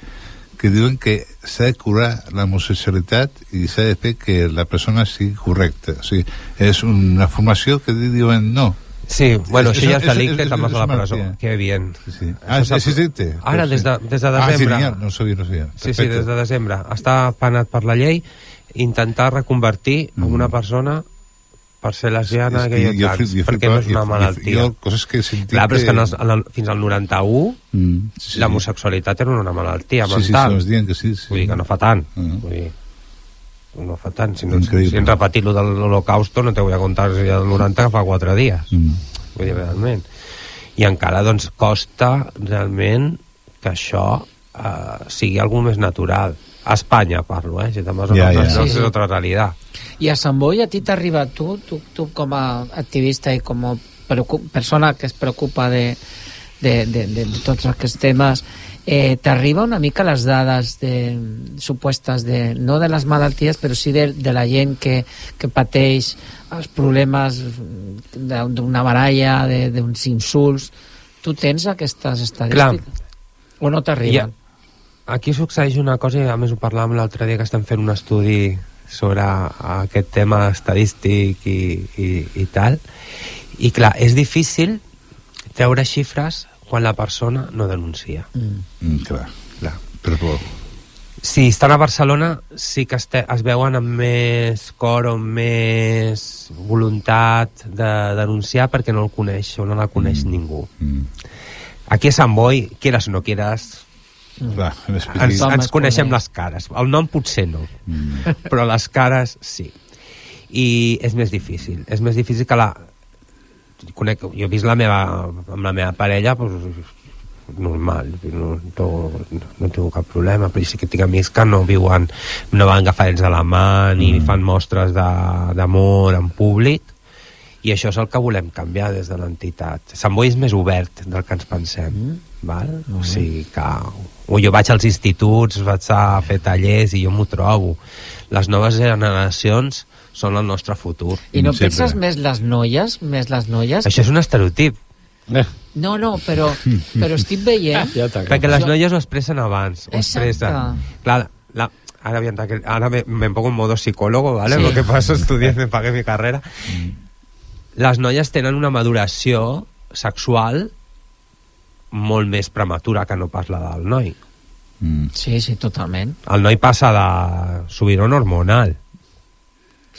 S10: que diuen que s'ha de curar l'homosexualitat i s'ha de fer que la persona sigui correcta. O sigui, és una formació que diuen no.
S11: Sí, bueno, això ja és- te'n vas a la presó. Que bien.
S10: Sí, sí. Ah, és,
S11: Això
S10: és delicte?
S11: Ara, des de, des de
S10: Ah,
S11: desembre.
S10: genial, no sabia, no sabia.
S11: Sí, sí, des de desembre. Està penat per la llei intentar reconvertir mm. una persona per ser lesbiana,
S10: És que
S11: gay o
S10: jo
S11: trans,
S10: flip- jo
S11: perquè no és una
S10: jo- jo-
S11: malaltia.
S10: jo coses que he sentit
S11: Clar, però és que
S10: que-
S11: en els, en el, fins al 91
S10: Mm, sí, sí.
S11: l'homosexualitat era una malaltia
S10: Sí, sí,
S11: mental.
S10: sí, ens diuen que sí, sí.
S11: Vull dir que no fa tant.
S10: Mm.
S11: Vull dir, no fa tant. Si, no,
S10: Increïble.
S11: si hem repetit lo de l'Holocausto, no te a contar si el 90 que fa 4 dies.
S10: Mm.
S11: Vull dir, realment. I encara, doncs, costa realment que això eh, sigui algú més natural. A Espanya parlo, eh? Si te'n vas a
S10: Ja, ja.
S9: Sí, sí.
S11: és altra realitat.
S9: I a Sant Boi a ti t'arriba, tu, tu, tu com a activista i com a persona que es preocupa de, de, de, de, de tots aquests temes, eh, t'arriba una mica les dades de, supostes de, no de les malalties, però sí de, de la gent que, que pateix els problemes d'una baralla, de- d'uns insults. Tu tens aquestes estadístiques? O no t'arriben?
S11: Aquí succeeix una cosa, i a més ho parlàvem l'altre dia que estem fent un estudi sobre aquest tema estadístic i, i, i tal, i clar, és difícil treure xifres quan la persona no denuncia.
S9: Mm.
S10: Mm, clar,
S11: clar.
S10: Però.
S11: Si estan a Barcelona sí que este, es veuen amb més cor o amb més voluntat de denunciar perquè no el coneix o no la coneix mm. ningú.
S10: Mm.
S11: Aquí a Sant Boi, quieras o no quieras,
S10: Clar, més
S11: ens, ens coneixem les cares. El nom potser no,
S10: Mm.
S11: però les cares sí. I és més difícil. És més difícil que la... Conec, jo he vist la meva, amb la meva parella, doncs, normal, no, no, no tinc cap problema, però sí que tinc amics que no viuen, no van agafar ells de la mà, ni mm. fan mostres de- d'amor en públic, i això és el que volem canviar des de l'entitat. Sant Boi és més obert del que ens pensem, mm. val? O sigui que... O jo vaig als instituts, vaig a fer tallers i jo m'ho trobo. Les noves generacions són el nostre futur.
S9: I no penses més les noies, més les noies?
S11: Això és un estereotip.
S9: No, no, però, però estic veient...
S11: Perquè les noies ho expressen abans. Ho expressen. Clar, la, ara, bien, ahora me, me pongo en modo psicólogo, ¿vale?
S9: Sí.
S11: Lo que paso, estudié, me pagué mi carrera. Les noies tenen una maduració sexual molt més prematura que no pas la del noi.
S10: Mm.
S9: Sí, sí, totalment.
S11: El noi passa de subidon hormonal.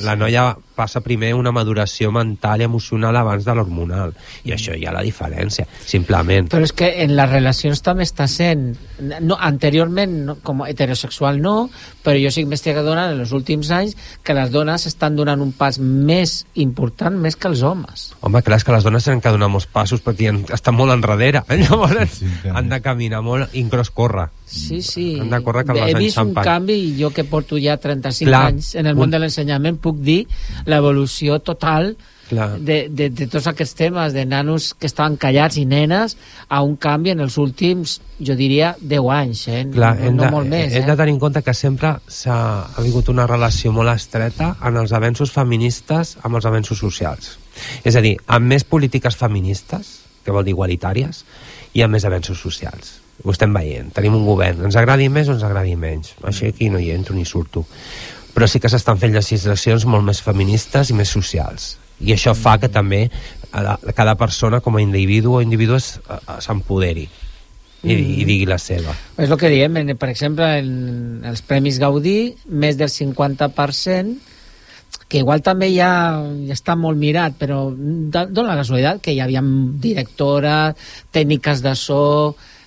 S11: La noia passa primer una maduració mental i emocional abans de l'hormonal. I això hi ha la diferència, simplement.
S9: Però és que en les relacions també està sent... No, anteriorment, no, com a heterosexual no, però jo soc investigadora en els últims anys que les dones estan donant un pas més important més que els homes.
S11: Home, clar, és que les dones tenen que donar molts passos perquè han, estan molt enrere. Llavors sí, han de caminar molt i inclús córrer.
S9: Sí, sí.
S11: Han de córrer que
S9: He vist un canvi i jo que porto ja 35
S11: Clar,
S9: anys en el món
S11: un-
S9: de l'ensenyament puc dir l'evolució total
S11: Clar.
S9: de, de, de tots aquests temes de nanos que estaven callats i nenes a un canvi en els últims, jo diria, 10 anys, eh?
S11: Clar,
S9: no, no
S11: de,
S9: molt més,
S11: hem
S9: eh?
S11: de tenir en compte que sempre s'ha ha vingut una relació molt estreta en els avenços feministes amb els avenços socials. És a dir, amb més polítiques feministes, que vol dir igualitàries, i amb més avenços socials. Ho estem veient. Tenim un govern. Ens agradi més o ens agradi menys. Així aquí no hi entro ni surto. Però sí que s'estan fent legislacions molt més feministes i més socials. I això fa que també cada persona com a individu o individus eh, s'empoderi i, i digui la seva.
S9: És el que diem, per exemple, en els Premis Gaudí, més del 50%, que igual també ja, ja està molt mirat, però dona la casualitat que hi havia directora, tècniques de so,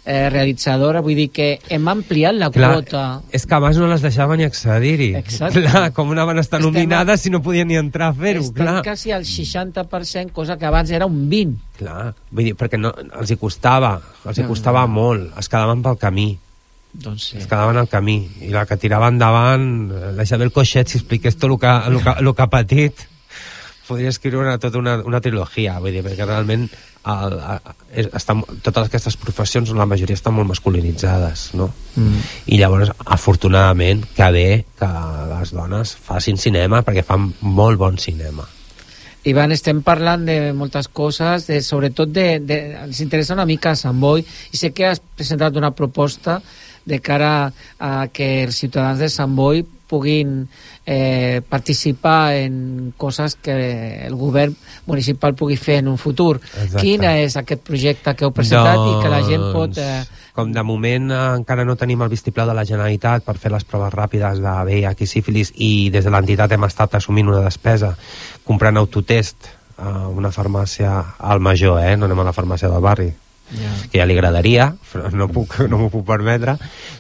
S9: eh, realitzadora, vull dir que hem ampliat la
S11: Clar,
S9: quota.
S11: és que abans no les deixaven ni accedir-hi. Clar, com anaven a estar
S9: Estem
S11: nominades si no podien ni entrar a fer-ho, clar.
S9: quasi al 60%, cosa que abans era un 20%.
S11: Clar, vull dir, perquè no, els hi costava, els hi
S9: No,
S11: costava molt, es quedaven pel camí.
S9: Doncs sí.
S11: Es quedaven al camí. I la que tirava endavant, eh, la Isabel Coixet, si expliqués tot el que, el que, el que ha patit, podria escriure una, tota una, una trilogia, vull dir, perquè realment el, el, està, totes aquestes professions, la majoria estan molt masculinitzades, no?
S9: Mm.
S11: I llavors, afortunadament, que bé que les dones facin cinema, perquè fan molt bon cinema.
S9: Ivan, estem parlant de moltes coses, de, sobretot de, de, ens interessa una mica Sant Boi, i sé que has presentat una proposta de cara a que els ciutadans de Sant Boi puguin eh, participar en coses que el govern municipal pugui fer en un futur.
S11: Exacte.
S9: Quin és aquest projecte que heu presentat i que la gent pot... Eh,
S11: Com de moment eh, encara no tenim el vistiplau de la Generalitat per fer les proves ràpides de VIH i sífilis i des de l'entitat hem estat assumint una despesa comprant autotest a una farmàcia al major, eh? no anem a la farmàcia del barri
S9: ja.
S11: que ja li agradaria, però no puc, no m'ho puc permetre,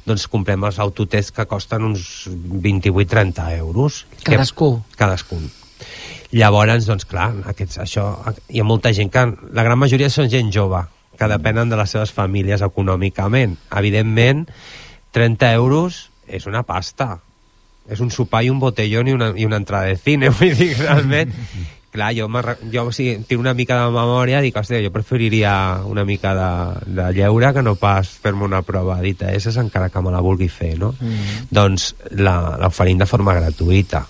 S11: doncs comprem els autotests que costen uns 28-30 euros.
S9: Cadascú?
S11: Que, cadascun. Llavors, doncs clar, aquests, això, hi ha molta gent que... La gran majoria són gent jove, que depenen de les seves famílies econòmicament. Evidentment, 30 euros és una pasta. És un sopar i un botellón i una, i una entrada de cine, vull dir, realment... Clar, jo, jo o sigui, tinc una mica de memòria, dic, hòstia, jo preferiria una mica de, de lleure que no pas fer-me una prova d'ITS encara que me la vulgui fer, no?
S9: Mm.
S11: Doncs la- l'oferim de forma gratuïta.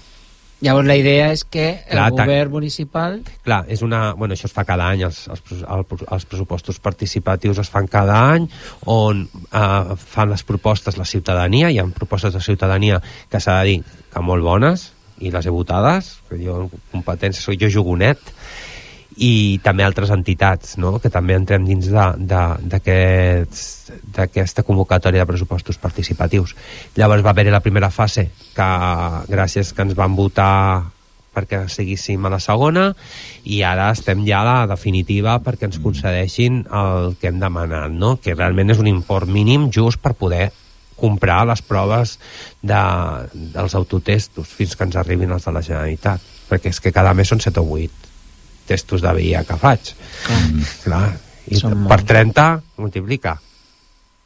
S9: Llavors la idea és que el
S11: Clar,
S9: govern municipal
S11: Clar, és una... Bueno, això es fa cada any, els, els, els pressupostos participatius es fan cada any, on eh, fan les propostes la ciutadania, hi ha propostes de ciutadania que s'ha de dir que molt bones, i les he votades, que jo competència soc jo jugonet, i també altres entitats, no?, que també entrem dins d'aquesta convocatòria de pressupostos participatius. Llavors va haver-hi la primera fase, que gràcies que ens van votar perquè seguíssim a la segona i ara estem ja a la definitiva perquè ens concedeixin el que hem demanat, no? que realment és un import mínim just per poder comprar les proves de, dels autotestos fins que ens arribin els de la Generalitat perquè és que cada mes són 7 o 8 testos de VIH que faig
S9: Ah.
S11: clar, i
S9: Són
S11: per
S9: molts.
S11: 30 multiplica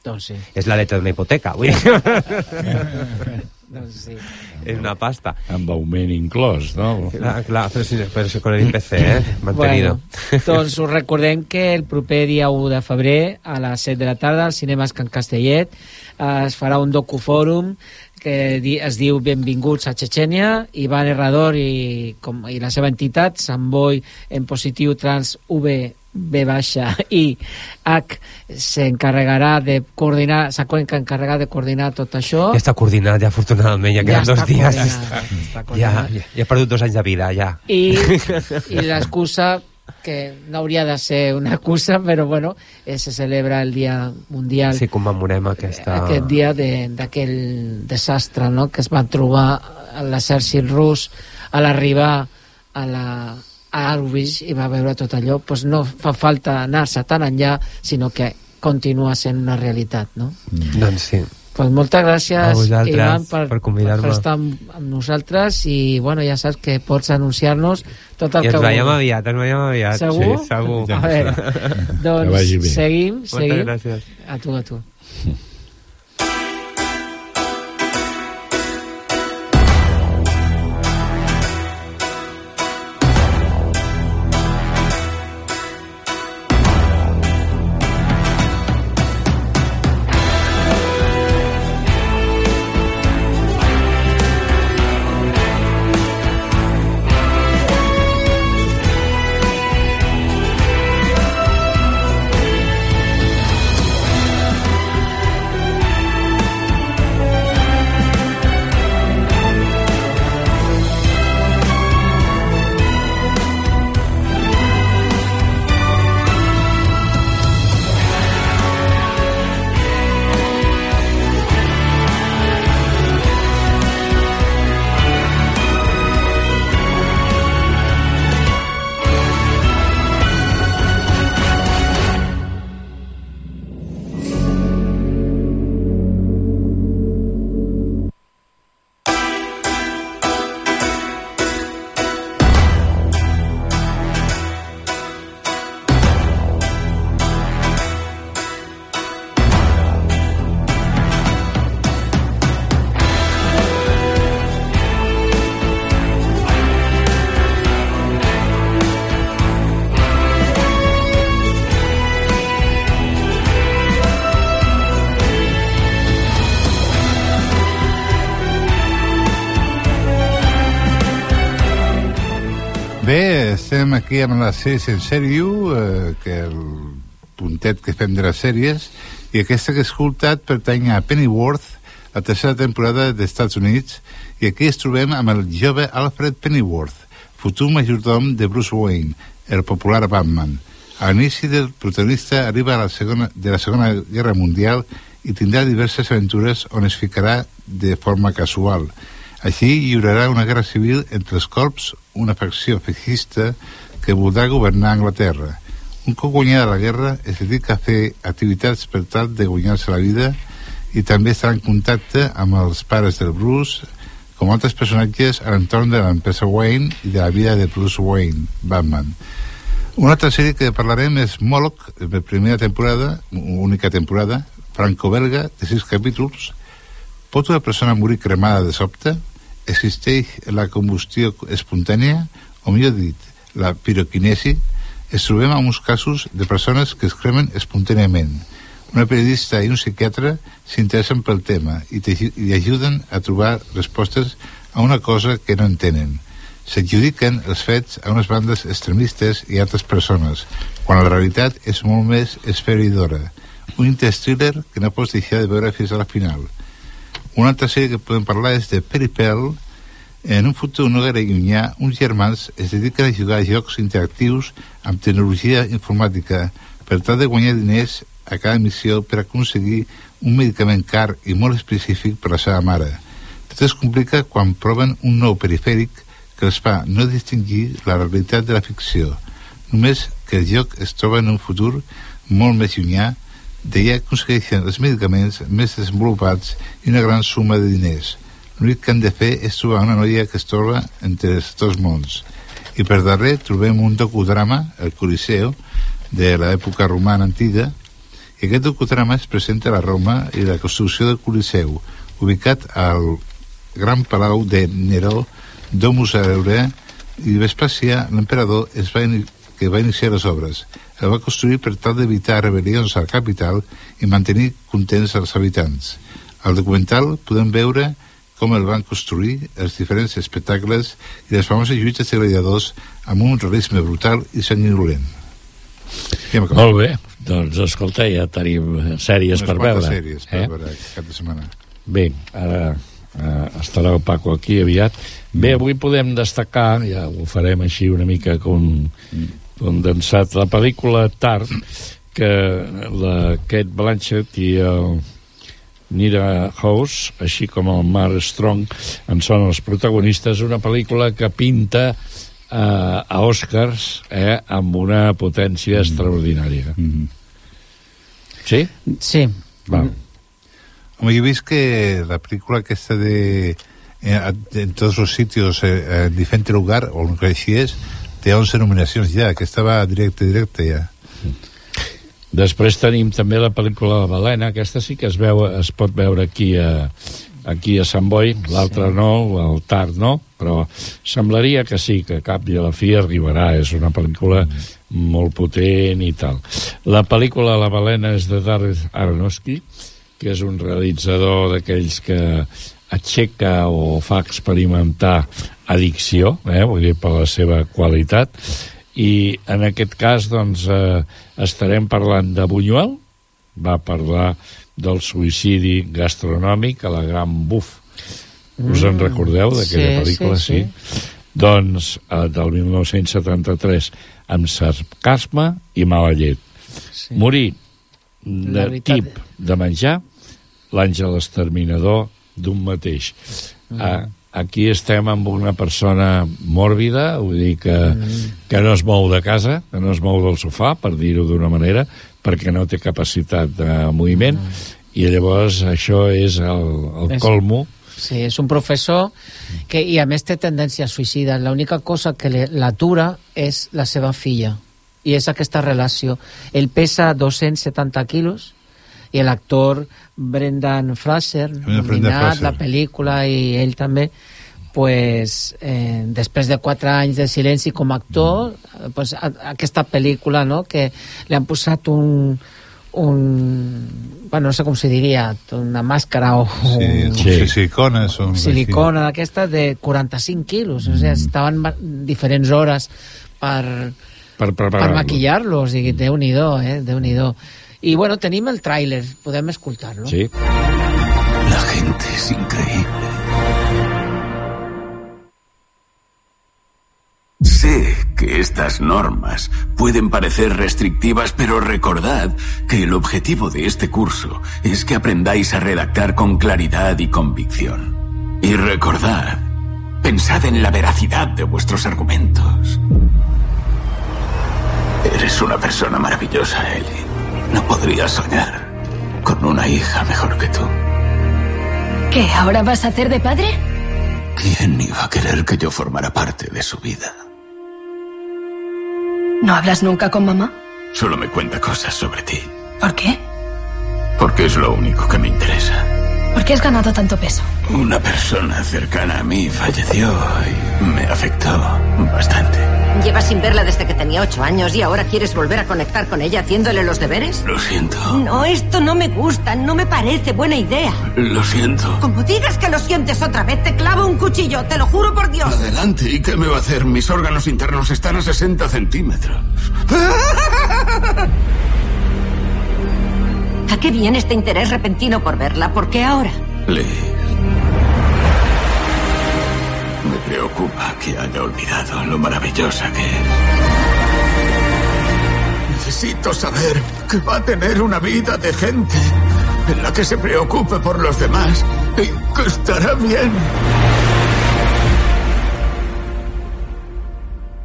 S9: Doncs sí.
S11: És la letra d'una hipoteca, vull dir.
S9: doncs sí.
S11: És una pasta.
S8: Amb augment inclòs, no?
S11: Clar, clar però, sí, però sí, con el IPC, eh? Mantenido.
S9: Bueno, doncs us recordem que el proper dia 1 de febrer a les 7 de la tarda al Cinemes Can Castellet es farà un docufòrum que es diu Benvinguts a Chechenia, Ivan Herrador i, com, i la seva entitat, Samboy en positiu trans V B baixa i H s'encarregarà de coordinar, s'ha encarregat de coordinar tot això.
S11: Ja està coordinat, ja afortunadament, ja queden
S9: Ja
S11: dos
S9: està
S11: dies.
S9: coordinat, està
S11: Ja, ja, ja he perdut dos anys de vida, ja.
S9: I, i l'excusa que no hauria de ser una excusa, però bueno, eh, se celebra el Dia Mundial
S11: Sí, commemorem aquesta...
S9: aquest dia de- d'aquell desastre no? que es van trobar l'exèrcit rus a l'arribar a la a Auschwitz i va veure tot allò doncs no fa falta anar-se tan enllà sinó que continua sent una realitat no?
S11: Doncs sí.
S9: Pues moltes gràcies, Ivan, per,
S11: per
S9: per estar amb, amb nosaltres i bueno, ja saps que pots anunciar-nos tot el
S11: I ens
S9: que
S11: veiem
S9: vulguis.
S11: aviat, ens veiem aviat.
S9: Segur?
S11: Sí, segur.
S9: A veure, doncs
S8: bé.
S9: seguim,
S11: Moltes
S9: seguim.
S11: gràcies.
S9: A tu, a tu.
S10: Aquí amb la sèrie en sèrio, eh, que el puntet que fem de les sèries, i aquesta que he escoltat pertany a Pennyworth, la tercera temporada dels Estats Units, i aquí ens trobem amb el jove Alfred Pennyworth, futur majordom de Bruce Wayne, el popular Batman. A l'inici del protagonista arriba a la segona, de la Segona Guerra Mundial i tindrà diverses aventures on es ficarà de forma casual. Així hi haurà una guerra civil entre els corps, una facció feixista que voldrà governar Anglaterra. Un cop guanyada la guerra es dedica a fer activitats per tal de guanyar-se la vida i també estarà en contacte amb els pares del Bruce, com altres personatges a l'entorn de l'empresa Wayne i de la vida de Bruce Wayne, Batman. Una altra sèrie que parlarem és Moloch, de primera temporada, única temporada, franco-belga, de sis capítols. Pot una persona morir cremada de sobte? Existeix la combustió espontània? O millor dit, la piroquinesi? Es trobem amb uns casos de persones que es cremen espontàniament. Una periodista i un psiquiatre s'interessen pel tema i, i ajuden a trobar respostes a una cosa que no entenen. S'adjudiquen els fets a unes bandes extremistes i altres persones, quan la realitat és molt més esferidora. Un intens thriller que no pots deixar de veure fins a la final. Una altra sèrie que podem parlar és de Peripel. En un futur no gaire llunyà, uns germans es dediquen a jugar a jocs interactius amb tecnologia informàtica per tal de guanyar diners a cada missió per aconseguir un medicament car i molt específic per a la seva mare. Tot es complica quan proven un nou perifèric que els fa no distingir la realitat de la ficció, només que el joc es troba en un futur molt més llunyà d'allà aconsegueixen els medicaments més desenvolupats i una gran suma de diners. L'únic que han de fer és trobar una noia que es troba entre els dos mons. I per darrer trobem un docudrama, el Coliseo, de l'època romana antiga, I aquest docudrama es presenta a la Roma i la construcció del Coliseu, ubicat al Gran Palau de Neró, Domus Aurea, i Vespasià, l'emperador, es va que va iniciar les obres. El va construir per tal d'evitar rebel·lions a la capital i mantenir contents els habitants. Al documental podem veure com el van construir, els diferents espectacles i les famoses lluites de gladiadors amb un realisme brutal i sanguinolent. Ja.
S8: Molt bé, doncs escolta, ja tenim sèries
S10: Unes
S8: per veure.
S10: sèries per veure aquest cap de setmana.
S8: Bé, ara eh, estarà el Paco aquí aviat. Bé, avui podem destacar, ja ho farem així una mica con, condensat, la pel·lícula Tard, que la Kate Blanchett i el Nira House, així com el Mark Strong, en són els protagonistes, una pel·lícula que pinta eh, a Oscars eh, amb una potència extraordinària. Sí?
S9: Sí.
S8: Val.
S10: Home, yo he visto que la película que está de eh, en todos los sitios eh, en diferente lugar, o lo que així és, té 11 nominacions ja, que estava directe, directe ja.
S8: Després tenim també la pel·lícula La Balena, aquesta sí que es, veu, es pot veure aquí a, aquí a Sant Boi, l'altre sí. no, el tard no, però semblaria que sí, que cap i a la fi arribarà, és una pel·lícula mm. molt potent i tal. La pel·lícula La Balena és de Darren Aronofsky, que és un realitzador d'aquells que aixeca o fa experimentar addicció, eh, vull dir, per la seva qualitat, i en aquest cas doncs, eh, estarem parlant de Buñuel, va parlar del suïcidi gastronòmic a la Gran Buf. Us en
S9: Mm,
S8: recordeu d'aquella
S9: sí,
S8: pel·lícula?
S9: sí,
S8: Doncs eh, del 1973, amb sarcasme i mala llet.
S9: Sí.
S8: Morir de tip de menjar, l'àngel exterminador d'un mateix.
S9: Mm.
S8: Ah, aquí estem amb una persona mòrbida, vull dir que,
S9: Mm.
S8: que no es mou de casa, que no es mou del sofà, per dir-ho d'una manera, perquè no té capacitat de moviment, i llavors això és el, el
S9: És-
S8: colmo.
S9: Sí, és un professor que, i a més té tendència suïcida. L'única cosa que le- l'atura és la seva filla. I és aquesta relació. Ell pesa 270 quilos i l'actor Brendan Fraser,
S10: Brendan
S9: nominat
S10: Fraser.
S9: la pel·lícula i ell també, pues, eh, després de quatre anys de silenci com a actor, eh, pues, a, aquesta pel·lícula no, que li han posat un, un bueno, no sé com se diria una màscara o
S10: Sí,
S9: un,
S10: sí. silicones. O
S9: silicona d'aquesta de 45 quilos, o sigui, estaven diferents hores per,
S8: per,
S9: per maquillar-lo, o sigui, déu-n'hi-do, eh, déu-n'hi-do. I bueno, tenim el tràiler, podem escoltar-lo.
S8: Sí.
S14: La gente es increíble. Sé que estas normas pueden parecer restrictivas, pero recordad que el objetivo de este curso es que aprendáis a redactar con claridad y convicción. Y recordad, pensad en la veracidad de vuestros argumentos. Eres una persona maravillosa, Ellie. No podría soñar con una hija mejor que tú.
S15: ¿Qué? ¿Ahora vas a hacer de padre?
S14: ¿Quién iba a querer que yo formara parte de su vida?
S15: ¿No hablas nunca con mamá?
S14: Solo me cuenta cosas sobre ti,
S15: ¿Por qué?
S14: porque es lo único que me interesa.
S15: ¿Por qué has ganado tanto peso?
S14: Una persona cercana a mí falleció y me afectó bastante.
S16: Llevas sin verla desde que tenía ocho años y ahora quieres volver a conectar con ella haciéndole los deberes.
S14: Lo siento,
S16: No, esto no me gusta, no me parece buena idea.
S14: lo siento.
S16: Como digas que lo sientes otra vez, te clavo un cuchillo, te lo juro por Dios.
S14: Adelante, ¿y qué me va a hacer? Mis órganos internos están a 60 centímetros.
S16: ¿A qué viene este interés repentino por verla? ¿Por qué ahora?
S14: Liz. Me preocupa que haya olvidado lo maravillosa que es. Necesito saber que va a tener una vida decente, en la que se preocupe por los demás y que estará bien.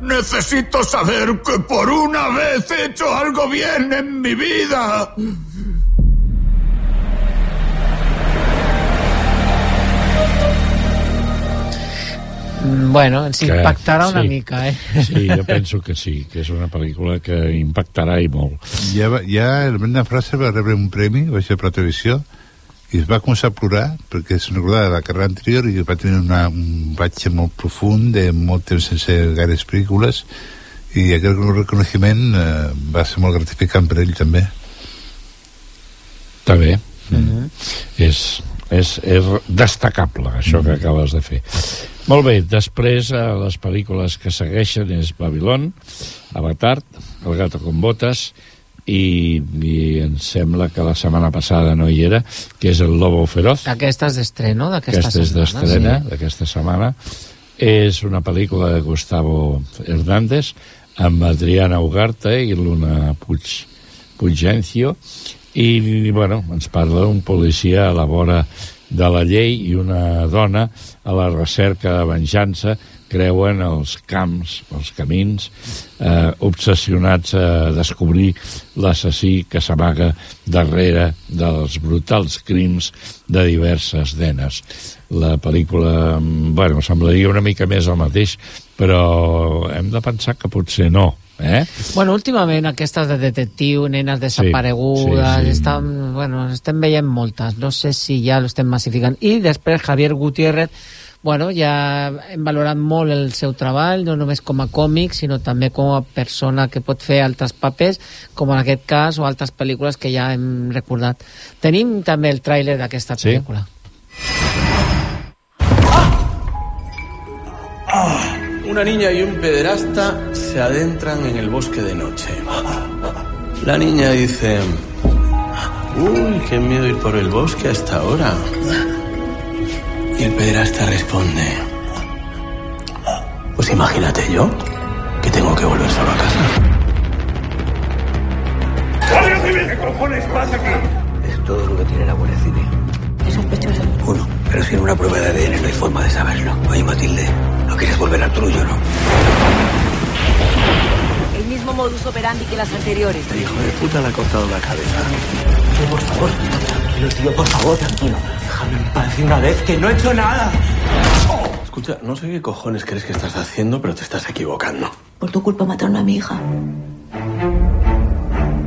S14: Necesito saber que por una vez he hecho algo bien en mi vida.
S9: Bueno, ens
S8: Que-
S9: impactarà una
S8: sí.
S9: mica, eh?
S8: Sí, jo penso que sí, que és una pel·lícula que impactarà i molt.
S10: Ja, va- ja el Brendan Fraser va rebre un premi, va ser per la televisió, i es va començar a plorar perquè se'n recordava de la carrera anterior i va tenir una, un batxe molt profund de molt temps sense gaires pel·lícules i aquest reconeixement eh, va ser molt gratificant per ell també.
S8: Està bé. Mm. És, és, és destacable, això que acabes de fer. Molt bé, després eh, les pel·lícules que segueixen és Babilón, Avatar, El gato con botas, i, i em sembla que la setmana passada no hi era, que és El lobo feroz.
S9: Aquesta és d'estreno, d'aquesta
S8: Aquesta és
S9: setmana.
S8: d'estrena,
S9: sí.
S8: d'aquesta setmana. És una pel·lícula de Gustavo Hernández amb Adriana Ugarte i Luna Puig, Puigencio i, bueno, ens parla d'un policia a la vora de la llei i una dona a la recerca de venjança creuen els camps, els camins, eh, obsessionats a descobrir l'assassí que s'amaga darrere dels brutals crims de diverses denes. La pel·lícula, mm, bueno, semblaria una mica més el mateix, però hem de pensar que potser no, eh?
S9: Bueno, últimament aquestes de detectiu, nenes desaparegudes,
S8: sí, sí.
S9: Estan, bueno, estem veient moltes. No sé si ja l'estem massificant. I després Javier Gutiérrez, bueno, ja hem valorat molt el seu treball, no només com a còmic, sinó també com a persona que pot fer altres papers, com en aquest cas, o altres pel·lícules que ja hem recordat. Tenim també el tràiler d'aquesta
S8: Sí?
S17: Una niña y un pederasta se adentran en el bosque de noche. La niña dice, uy, qué miedo ir por el bosque a esta hora. Y el pederasta responde, pues imagínate yo que tengo que volver solo a casa.
S18: ¿Qué cojones pasa aquí?
S12: Es todo lo que tiene la Guardia Civil.
S15: Es sospechoso.
S12: Uno, pero sin una prueba de ADN no hay forma de saberlo. Oye, Matilde, quieres volver al trullo, ¿no?
S19: El mismo modus operandi que las anteriores.
S17: Este hijo de puta le ha cortado la cabeza.
S12: Tío, por favor, tranquilo, tío, por favor, tranquilo.
S17: Déjame en paz de una vez que no he hecho nada. Escucha, no sé qué cojones crees que estás haciendo, pero te estás equivocando.
S15: Por tu culpa mataron a mi hija.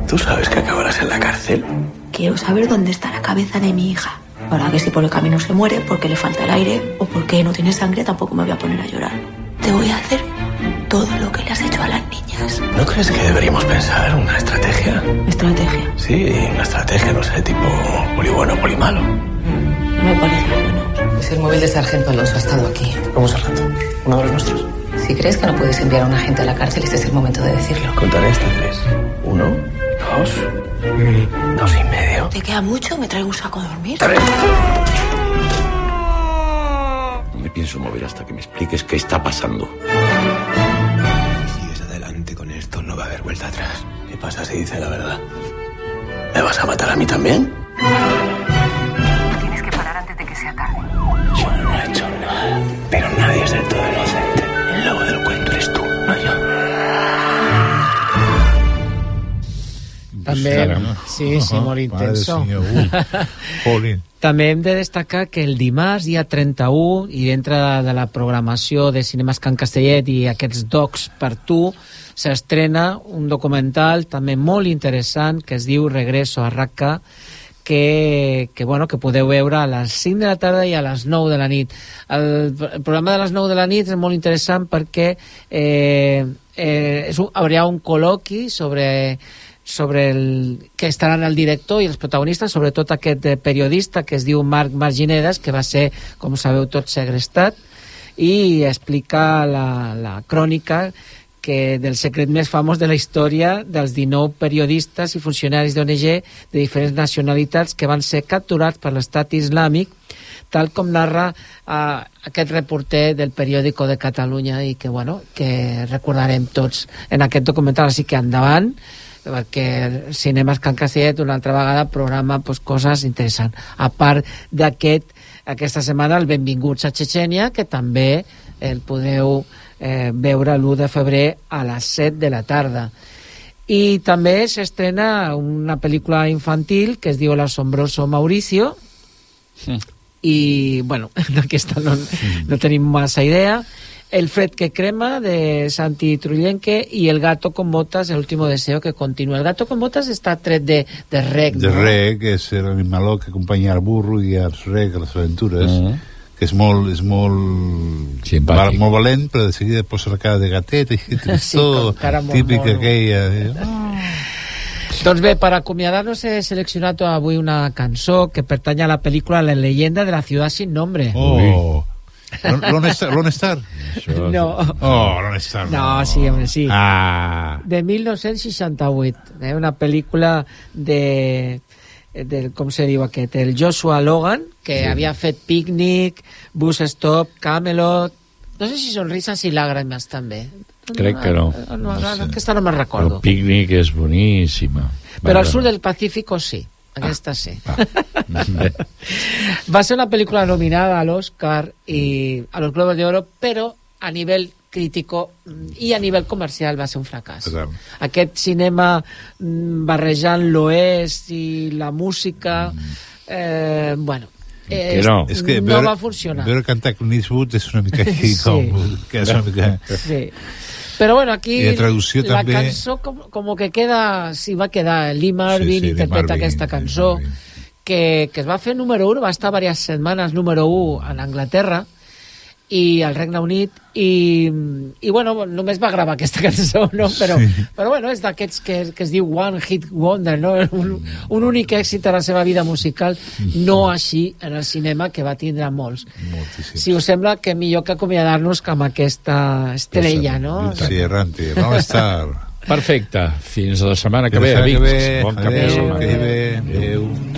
S17: ¿Tú sabes que acabarás en la cárcel?
S15: Quiero saber dónde está la cabeza de mi hija. Ahora que si por el camino se muere, porque le falta el aire o porque no tiene sangre, tampoco me voy a poner a llorar. Te voy a hacer todo lo que le has hecho a las niñas.
S17: ¿No crees que deberíamos pensar una estrategia?
S15: Estrategia.
S17: Sí, una estrategia, no sé, tipo poli bueno, poli malo.
S15: No me parece bueno.
S20: Pues el móvil de Sargento Alonso ha estado aquí.
S17: ¿Cómo sargento? ¿Uno de los nuestros?
S20: Si crees que no puedes enviar a un agente a la cárcel, este es el momento de decirlo.
S17: Contaré hasta tres. Uno, dos, dos y medio.
S15: ¿Te queda mucho? ¿Me traigo un saco de dormir?
S21: No me pienso mover hasta que me expliques qué está pasando.
S17: Si sigues adelante con esto, no va a haber vuelta atrás. ¿Qué pasa si dice la verdad? ¿Me vas a matar a mí también?
S20: Tienes que parar antes de que sea tarde.
S17: Yo no he hecho nada, pero nadie es del todo inocente.
S9: També, sí, sí, molt intenso. També hem de destacar que el dimarts, dia 31, i dintre de la programació de Cinemes Can Castellet i aquests docs per tu, s'estrena un documental també molt interessant que es diu Regreso a Raqqa, que, que, bueno, que podeu veure a les 5 de la tarda i a les 9 de la nit. El, el programa de les 9 de la nit és molt interessant perquè eh, eh, és un, hi haurà un col·loqui sobre sobre el, que estaran el director i els protagonistes, sobretot aquest eh, periodista que es diu Marc Marginedes, que va ser, com sabeu tots, segrestat, i explica la, la crònica que del secret més famós de la història dels 19 periodistes i funcionaris d'ONG de diferents nacionalitats que van ser capturats per l'estat islàmic tal com narra uh, aquest reporter del periòdico de Catalunya i que, bueno, que recordarem tots en aquest documental, així que endavant perquè Cinemes Can Castellet una altra vegada programa pues, coses interessants. A part d'aquest aquesta setmana el Benvinguts a Chechenia que també el podeu eh, veure l'1 de febrer a les 7 de la tarda. I també s'estrena una pel·lícula infantil que es diu El asombroso Mauricio. I bueno, d'aquesta no, no tenim massa idea El Fred que crema de Santi Trullenque y El gato con botas, El último deseo que continua. El gato con botas està tret de, de rec,
S10: De
S9: no?
S10: rec, és l'animaló que acompanya el burro i els rec a les aventures,
S8: Mhm.
S10: que és molt, és molt,
S8: Simpàtic.
S10: val, molt valent, però de seguida posa la cara de gatet i tristó,
S9: molt
S10: típica
S9: mono.
S10: aquella. eh?
S9: Doncs bé, per acomiadar-nos he seleccionat avui una cançó que pertany a la pel·lícula La leyenda de la ciudad sin nombre.
S10: Oh. Lone Star? Lone Star?
S9: No.
S10: Oh, Lone Star.
S9: No, sí, home, sí.
S10: Ah.
S9: De 1968. Eh? Una pel·lícula de del, com se diu aquest, el Joshua Logan, que
S8: Sí.
S9: havia fet Picnic, Bus Stop, Camelot... No sé si Sonrisas i Lágrimas també.
S8: Crec que no.
S9: no, no, no aquesta no me'n recordo.
S8: El pícnic és boníssima.
S9: Però al sud del Pacífico sí. Aquesta sí.
S8: Bé.
S9: Va ser una pel·lícula nominada a l'Oscar i a los Globos de Oro, però a nivell crítico mm, i a nivell comercial va ser un fracàs. Aquest cinema mm, barrejant l'oest i la música, eh, bueno, eh,
S10: És que
S9: no
S10: veure,
S9: va funcionar.
S10: Veure cantar Clint Eastwood és una mica així,
S9: Sí.
S10: com, que és una mica...
S9: Sí. Però bueno, aquí
S10: la traducció
S9: la
S10: també-
S9: cançó com, com que queda, sí va quedar, Lee Marvin
S10: Sí,
S9: interpreta
S10: Marvin,
S9: aquesta cançó que, que es va fer número 1, va estar diverses setmanes número 1 en Anglaterra i al Regne Unit i, i bueno, només va gravar aquesta cançó no? però,
S10: Sí.
S9: però bueno, és d'aquests que, que es diu One Hit Wonder no? un, un únic èxit a la seva vida musical no així en el cinema que va tindre molts si us sembla que millor que acomiadar-nos que amb aquesta estrella no?
S10: Sí, errante. Lone Star.
S8: Perfecte. Fins a la setmana que
S10: Fins
S8: ve,
S10: setmana que
S8: amics.
S10: ve.
S8: Bon cap de
S10: Adéu,
S8: setmana.
S10: que ve. Adéu.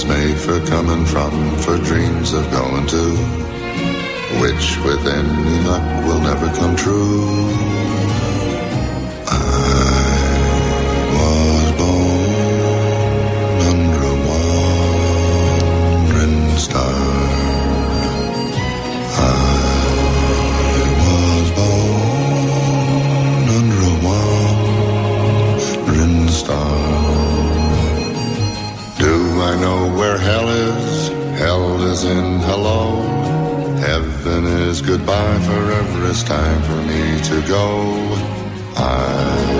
S22: Is made for coming from, for dreams of going to, which with any luck will never come true. was goodbye. Forever is time for me to go. I